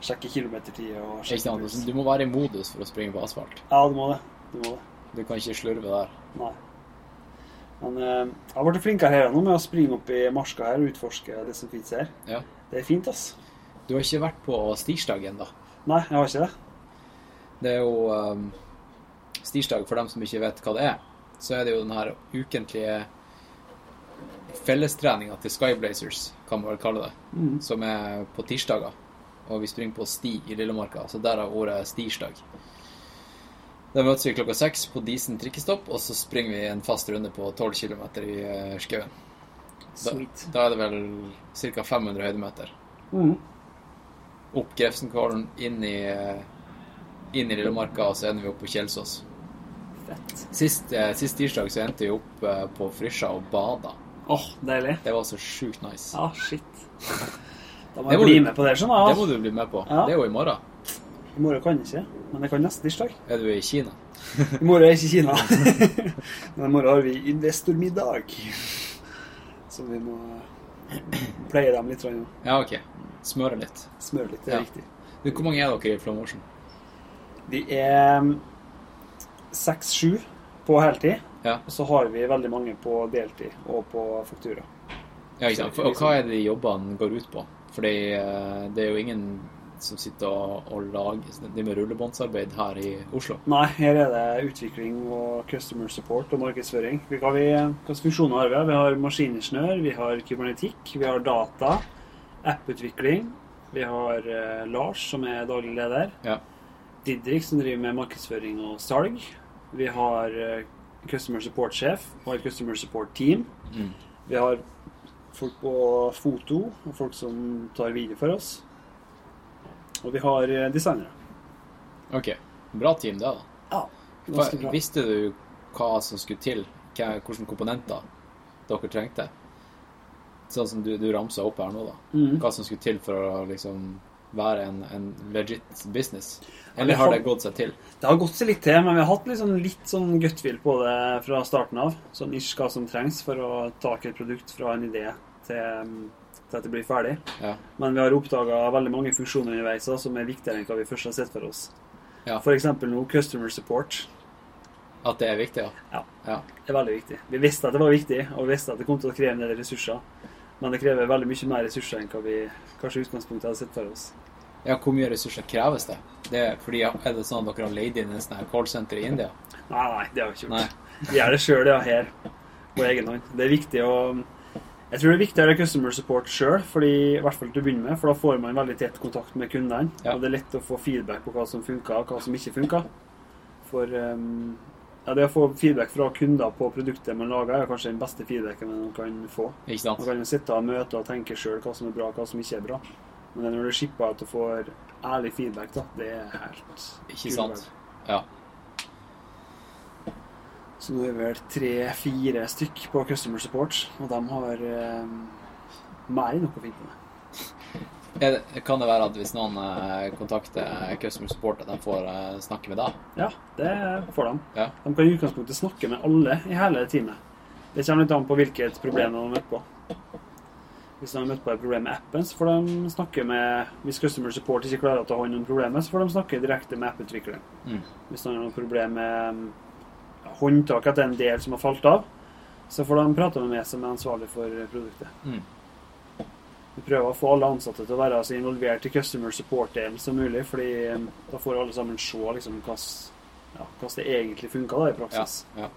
sjekke kilometertid og sjekke? Altså, Du må være i modus for å springe på asfalt. Ja, du må det. Du må det. Du kan ikke slurve der. Nei. Men eh, jeg har blitt flinkere her nå med å springe opp i marska her og utforske det som finnes her. Ja. Det er fint, ass. Du har ikke vært på stirsdag ennå. Nei, jeg har ikke det. Det er jo um, Stirsdag, for dem som ikke vet hva det er, så er det jo den her ukentlige fellestreninga til Skyblazers, kan man vel kalle det, Mm. som er på tirsdager. Og vi springer på sti i Lillemarka, så derav ordet stirsdag. Da møtes vi klokka seks på Disen trikkestopp, og så springer vi en fast runde på 12 km i eh, skauen. Da, da er det vel ca. 500 høydemeter. Mm. Opp Grefsenkollen, inn i, eh, inn i Lillemarka, og så ender vi opp på Kjelsås. Fett. Sist, eh, sist tirsdag så endte vi opp eh, på Frysja og bada. Åh, deilig. Det var så sjukt nice. Ja, shit. Da må Det jeg bli du- med på det, sånn, ja. Det må du bli med på. Ja. Det er jo i morgen. I morgen kan jeg ikke, men jeg kan neste tirsdag. Er du i Kina? I morgen er jeg ikke i Kina. men i morgen har vi investormiddag. Så vi må pleie dem litt. Nå. Ja, OK. Smøre litt. Smøre litt, det er Ja. riktig. Du, Hvor mange er dere i Motion? Vi er seks-sju på heltid. Ja. Og så har vi veldig mange på deltid og på faktura. Ja, ikke sant? Og hva er det de jobbene går ut på? Fordi eh, det er jo ingen som sitter og, og lager Det med rullebåndsarbeid her i Oslo. Nei, her er det utvikling og customer support og markedsføring. Vi vi, slags funksjoner har vi? Vi har maskiningeniør, vi har kybernetikk, vi har data, apputvikling. Vi har eh, Lars, som er daglig leder. Ja. Didrik, som driver med markedsføring og salg. Vi har eh, customer support-sjef og et customer support-team. Mm. Vi har folk på foto og folk som tar video for oss. Og vi har eh, designere. OK. Bra team, det, da. Ja, ganske bra. visste du hva som skulle til? Hvilke komponenter dere trengte? Sånn som du, du ramsa opp her nå, da. Mm. Hva som skulle til for å liksom være en, en legit business? Eller har har- det gått seg til? Det har gått seg litt til, men vi har hatt litt sånn, litt sånn gutfeel på det fra starten av. Sånn ish hva som trengs for å ta et produkt fra en idé til, til at det blir ferdig. Ja. Men vi har oppdaga veldig mange funksjoner underveis som er viktigere enn hva vi først har sett for oss. Ja. Eksempel nå customer support At det er viktig, ja. Ja. ja. er veldig viktig. Vi visste at det var viktig, og vi visste at det kom til å kreve en del ressurser. Men det krever veldig mye mer ressurser enn hva vi kanskje i utgangspunktet hadde sett for oss. Ja, hvor mye ressurser kreves det? det er, fordi Er det sånn at dere har leid inn en sånn callsenter i India? Nei, nei, det har vi ikke gjort. Vi gjør det sjøl, ja, her. På egen hånd. Det er viktig å Jeg tror det er viktigere customer support sjøl, i hvert fall til å begynne med. For da får man veldig tett kontakt med kundene. Ja. Og det er lett å få feedback på hva som funker og hva som ikke funker. For um, ja, det å få feedback fra kunder på produktet man lager, er kanskje den beste feedbacken man kan få. Ikke sant? Man kan jo sitte og møte og tenke sjøl hva som er bra, og hva som ikke er bra. Men det er når du shipper at du får ærlig feedback, da, det er helt Ikke sant? Feedback. Ja. Så nå er vi vel tre-fire stykk på Customer Support, og de har eh, mer enn nok å finne med. Kan det være at hvis noen eh, kontakter Customer Support, at de får eh, snakke med deg? Ja, det får de. Ja. De kan i utgangspunktet snakke med alle i hele teamet. Det kommer litt an på hvilket problem de har møtt på. Hvis de har møtt på et problem med appen, så får de snakke med Hvis Customer Support ikke klarer å ta hånd om problemet, så får de snakke direkte med apputvikleren. Mm. Hvis de har noe problem med håndtak, at det er en del som har falt av, Så får de prate med meg som er ansvarlig for produktet. Mm. Vi prøver å få alle ansatte til å være så involvert i customer support-delen som mulig, fordi eh, da får alle sammen se liksom hvordan ja, det egentlig funka i praksis. ja.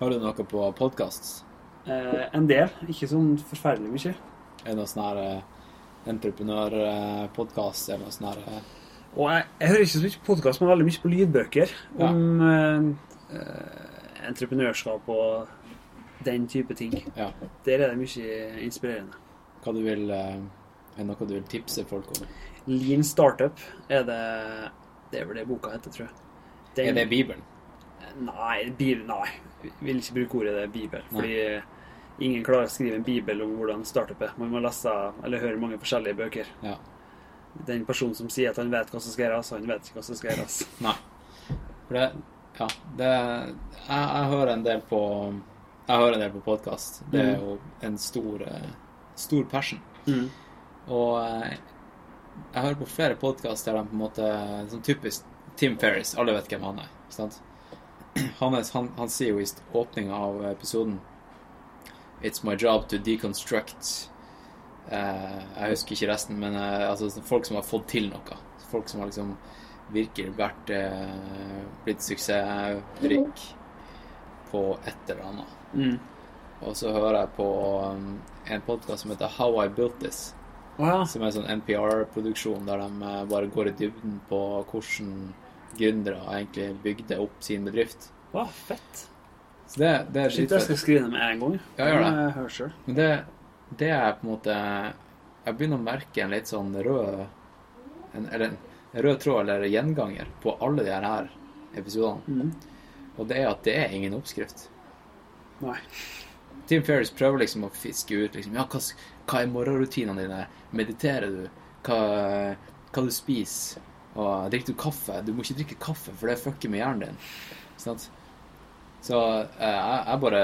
Hører du noe på podkast? Eh, en del, ikke sånn forferdelig mye. Er det noe sånn her uh, entreprenørpodkast eller noe sånn her eh, Og jeg, jeg hører ikke så mye på podkast, men veldig mye på lydbøker om eh, eh, entreprenørskap og den type ting. Ja. Der er det mye inspirerende. Hva du vil eh, Er noe du vil tipse folk om? Lean Startup er det Det er vel det boka heter, tror jeg. Den- Er det Bibelen? Nei, bibel, nei. Vil ikke bruke ordet det, bibel. Fordi ingen klarer å skrive en bibel om hvordan startup er. Man må lese eller høre mange forskjellige bøker. Ja. Den personen som sier at han vet hva som skal gjøres, han vet ikke hva som skal gjøres. Nei. For det Ja, det Jeg, jeg hører en del på Jeg hører en del på podkast. Det er Mm. jo en stor eh, stor passion. Mm. Og eh, jeg hører på flere podkast der de på en måte Sånn typisk Tim Ferris. Alle vet hvem han er. sant? Han, er, han, han sier jo i åpninga av episoden It's my job to deconstruct uh, Jeg husker ikke resten, men uh, altså folk som har fått til noe. Folk som har liksom virkelig vært eh, blitt suksessrik på et eller annet. Mm. Og så hører jeg på um, en podkast som heter How I Built This. Oh, ja. Som er en sånn NPR-produksjon der de eh, bare går i dybden på hvordan gründere egentlig bygde opp sin bedrift. Å, fett. Så det, det er Shit, jeg skal skrive det med en gang. Ja, gjør det. jeg hører selv. Men det, det er på en måte Jeg begynner å merke en litt sånn rød en, Eller en rød tråd eller gjenganger på alle de her episodene. Mm. Og det er at det er ingen oppskrift. Nei. Tim Ferris prøver liksom å fiske ut liksom, ja, hva, hva er morgenrutinene dine? Mediterer du? Hva, hva du spiser? Og drikker du kaffe? Du må ikke drikke kaffe, for det fucker med hjernen din. Sånn. Så eh, jeg, bare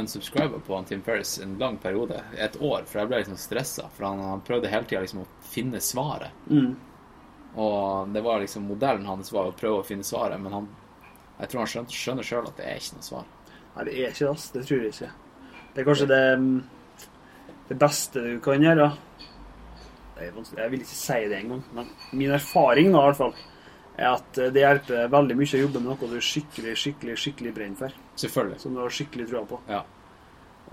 unsubscriber på han Tim Ferris en lang periode, et år, for jeg ble liksom stressa. For han, han prøvde hele tida liksom å finne svaret. Mm. Og det var liksom modellen hans var å prøve å finne svaret, men han jeg tror han skjønner, sjøl at det er ikke noe svar. Nei, det er ikke det. Det tror jeg ikke. Det er kanskje det, mm, det beste du kan gjøre. Jeg vil ikke si det engang, men min erfaring da, i hvert fall, er at det hjelper veldig mye å jobbe med noe du er skikkelig, skikkelig, skikkelig brenner for. Selvfølgelig. Som du har skikkelig trua på. Ja.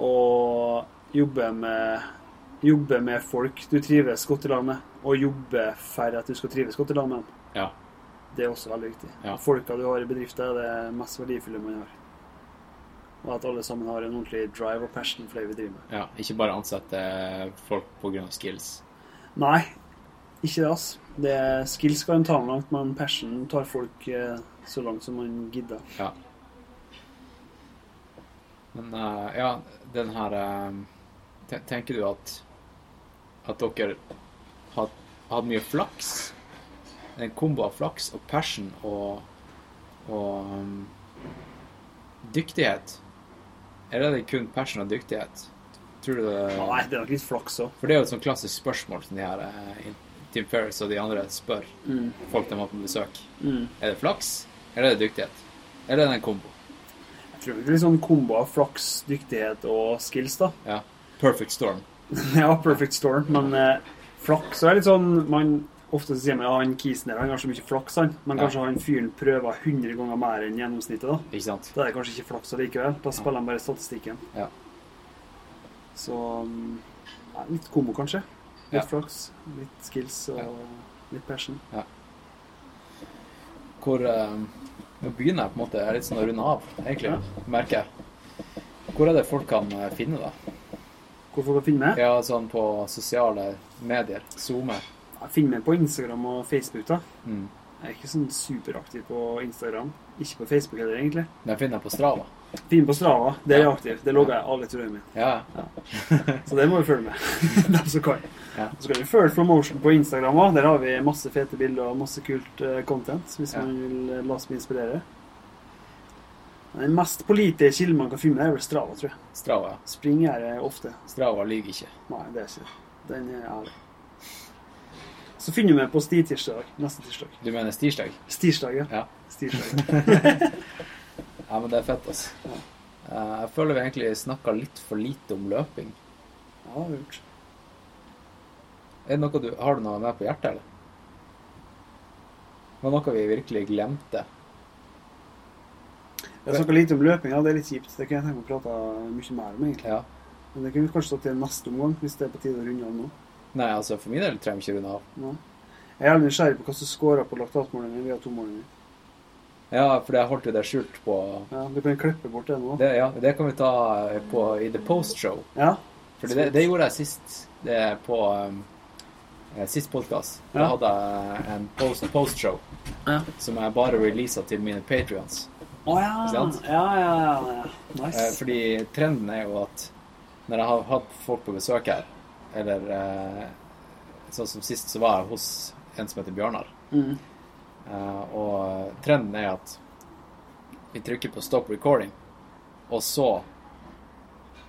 Og jobbe med, jobbe med folk du trives godt i lag med, og jobbe for at du skal trives godt i lag med dem. Ja. Det er også veldig viktig. Ja. Folka du har i bedriften, er det mest verdifulle man har. Og at alle sammen har en ordentlig drive og passion for det vi driver med. Ja, ikke bare ansette folk pga. skills. Nei, ikke det, ass. Det er skills kan ta med langt, men passion tar folk eh, så langt som man gidder. Ja. Men eh, ja, den her eh, Tenker du at at dere hadde, hadde mye flaks? En kombo av flaks og passion og, og um, dyktighet? Eller er det kun passion og dyktighet? Tror du det Nei, det er nok litt flaks òg. For det er jo et sånt klassisk spørsmål som de her eh, Tim Ferris og de andre spør Mm. folk de har på besøk. Mm. Er det flaks, eller er det dyktighet? Eller er det en kombo? Jeg tror det er litt sånn kombo av flaks, dyktighet og skills, da. Ja. Perfect storm. ja, perfect storm. Men eh, flaks er litt sånn man Ofte sier man ja, han kisen der han har så mye flaks, han. Men Ja. kanskje han fyren prøver 100 ganger mer enn gjennomsnittet, da. Ikke sant? Da er det kanskje ikke flaks allikevel. Da spiller han bare statistikken. Ja. Så mm, ja, litt kombo, kanskje. Litt Ja. flaks, litt skills og Ja. litt passion. Hvor eh, Nå begynner jeg på en måte jeg er litt sånn å runde av, egentlig, merker jeg. Hvor er det folk kan eh, finne deg? Hvor folk kan finne meg? Ja, sånn på sosiale medier. Zoome. Ja, Finn meg på Instagram og Facebook, da. Mm. Jeg er ikke sånn superaktiv på Instagram. Ikke på Facebook heller, egentlig. Den finner jeg på Strava. Finn på Strava. Det er jeg Ja. aktiv. Det logger jeg alle turene mine. Ja. Så det må vi følge med. De som kan. Ja. Så kan vi følge Promotion på Instagram òg. Der har vi masse fete bilder og masse kult eh, content. Hvis Ja. man vil eh, la seg inspirere. Den mest pålitelige kilden man kan finne, er vel Strava, tror jeg. Strava. ja. Springer jeg ofte. Strava lyver ikke. Nei, det er ikke det. Den er ærlig. Så finner vi på Stitirsdag neste tirsdag. Du mener stirsdag? Stirsdag, ja. Ja. Stirsdag. Ja, men det er fett, altså. Ja. Eh, jeg føler vi egentlig snakka litt for lite om løping. Ja, det har vi gjort. Det har du noe med på hjertet, eller? Var noe vi virkelig glemte? Jeg snakka lite om løping, ja, det er litt kjipt. Det kunne jeg tenke meg å prate mye mer om, egentlig. Ja. Men det kunne vi kanskje stått til neste omgang, hvis det er på tide å runde av nå. Nei, altså for min del trenger vi ikke runde av. Ja. Jeg er jævlig nysgjerrig på hva som scorer på laktatmålingen via tomålingen. Ja, for jeg holdt jo det skjult på Ja, du kan klippe bort det nå. det, Ja, det kan vi ta på i The Post Show. Ja. For det, det gjorde jeg sist. Det er på um, eh, Sist podkast. Da Ja. hadde jeg en post, post show Ja. som jeg bare releasa til mine patrions. Å ja. Ja, ja. Eh, Nice. fordi trenden er jo at når jeg har hatt folk på besøk her, eller eh, sånn som sist, så var jeg hos en som heter Bjørnar. Mm. Eh, og trenden er at vi trykker på 'stop recording', og så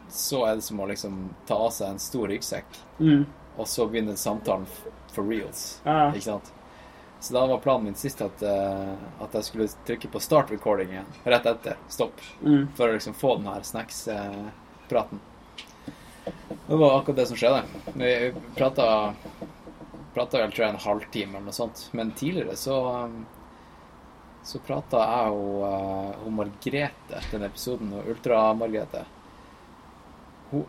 så er det som å liksom ta av seg en stor ryggsekk, Mm. og så begynner samtalen for reals. Ikke sant? Så da var planen min sist at, uh, at jeg skulle trykke på 'start recording' igjen, rett etter. Stopp. Mm. For å liksom få den her snacks-praten. Det var akkurat det som skjedde. Vi prata vel tror jeg en halvtime eller noe sånt. Men tidligere så um, så prata jeg og, uh, og Margrethe, den episoden, og Ultra-Margrethe.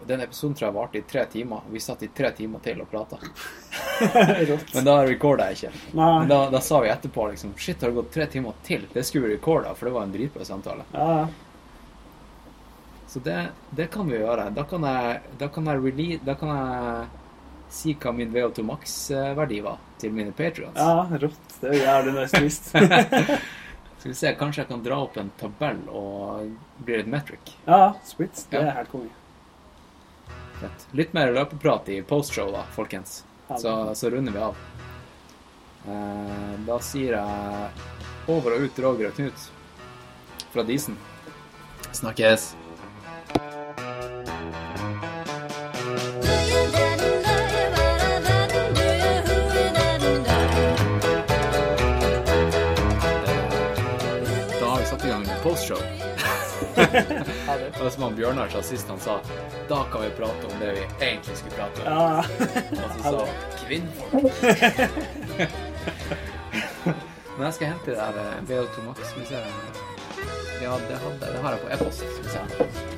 Den episoden tror jeg varte i tre timer. Vi satt i tre timer til og prata. Men da recorda jeg ikke. Men da, da sa vi etterpå liksom Shit, har det gått tre timer til? Det skulle vi recorda, for det var en dritbra samtale. Ja, ja. Så det, det kan vi gjøre. Da kan jeg, da kan jeg, rele- da kan jeg si hva min VO2 Max-verdi var til mine patrions. ja, rått. Det er jævlig nice twist. Skal vi se, kanskje jeg kan dra opp en tabell og bli et metric. ja, splits. Det er helt konge. Fett. Litt mer løpeprat i postshow, da, folkens. Så, så runder vi av. Eh, da sier jeg over og ut Roger og Knut fra Disen. Snakkes. Da har vi satt i gang med postshow. Det var som han Bjørnar sa sist han sa Da kan vi prate om det vi egentlig skulle prate om. Ja, Og så sa kvinnfolk. Men jeg skal hente det der VO2 Max. Skal vi se. Ja, det, hadde, det har jeg på e-post. Skal vi se.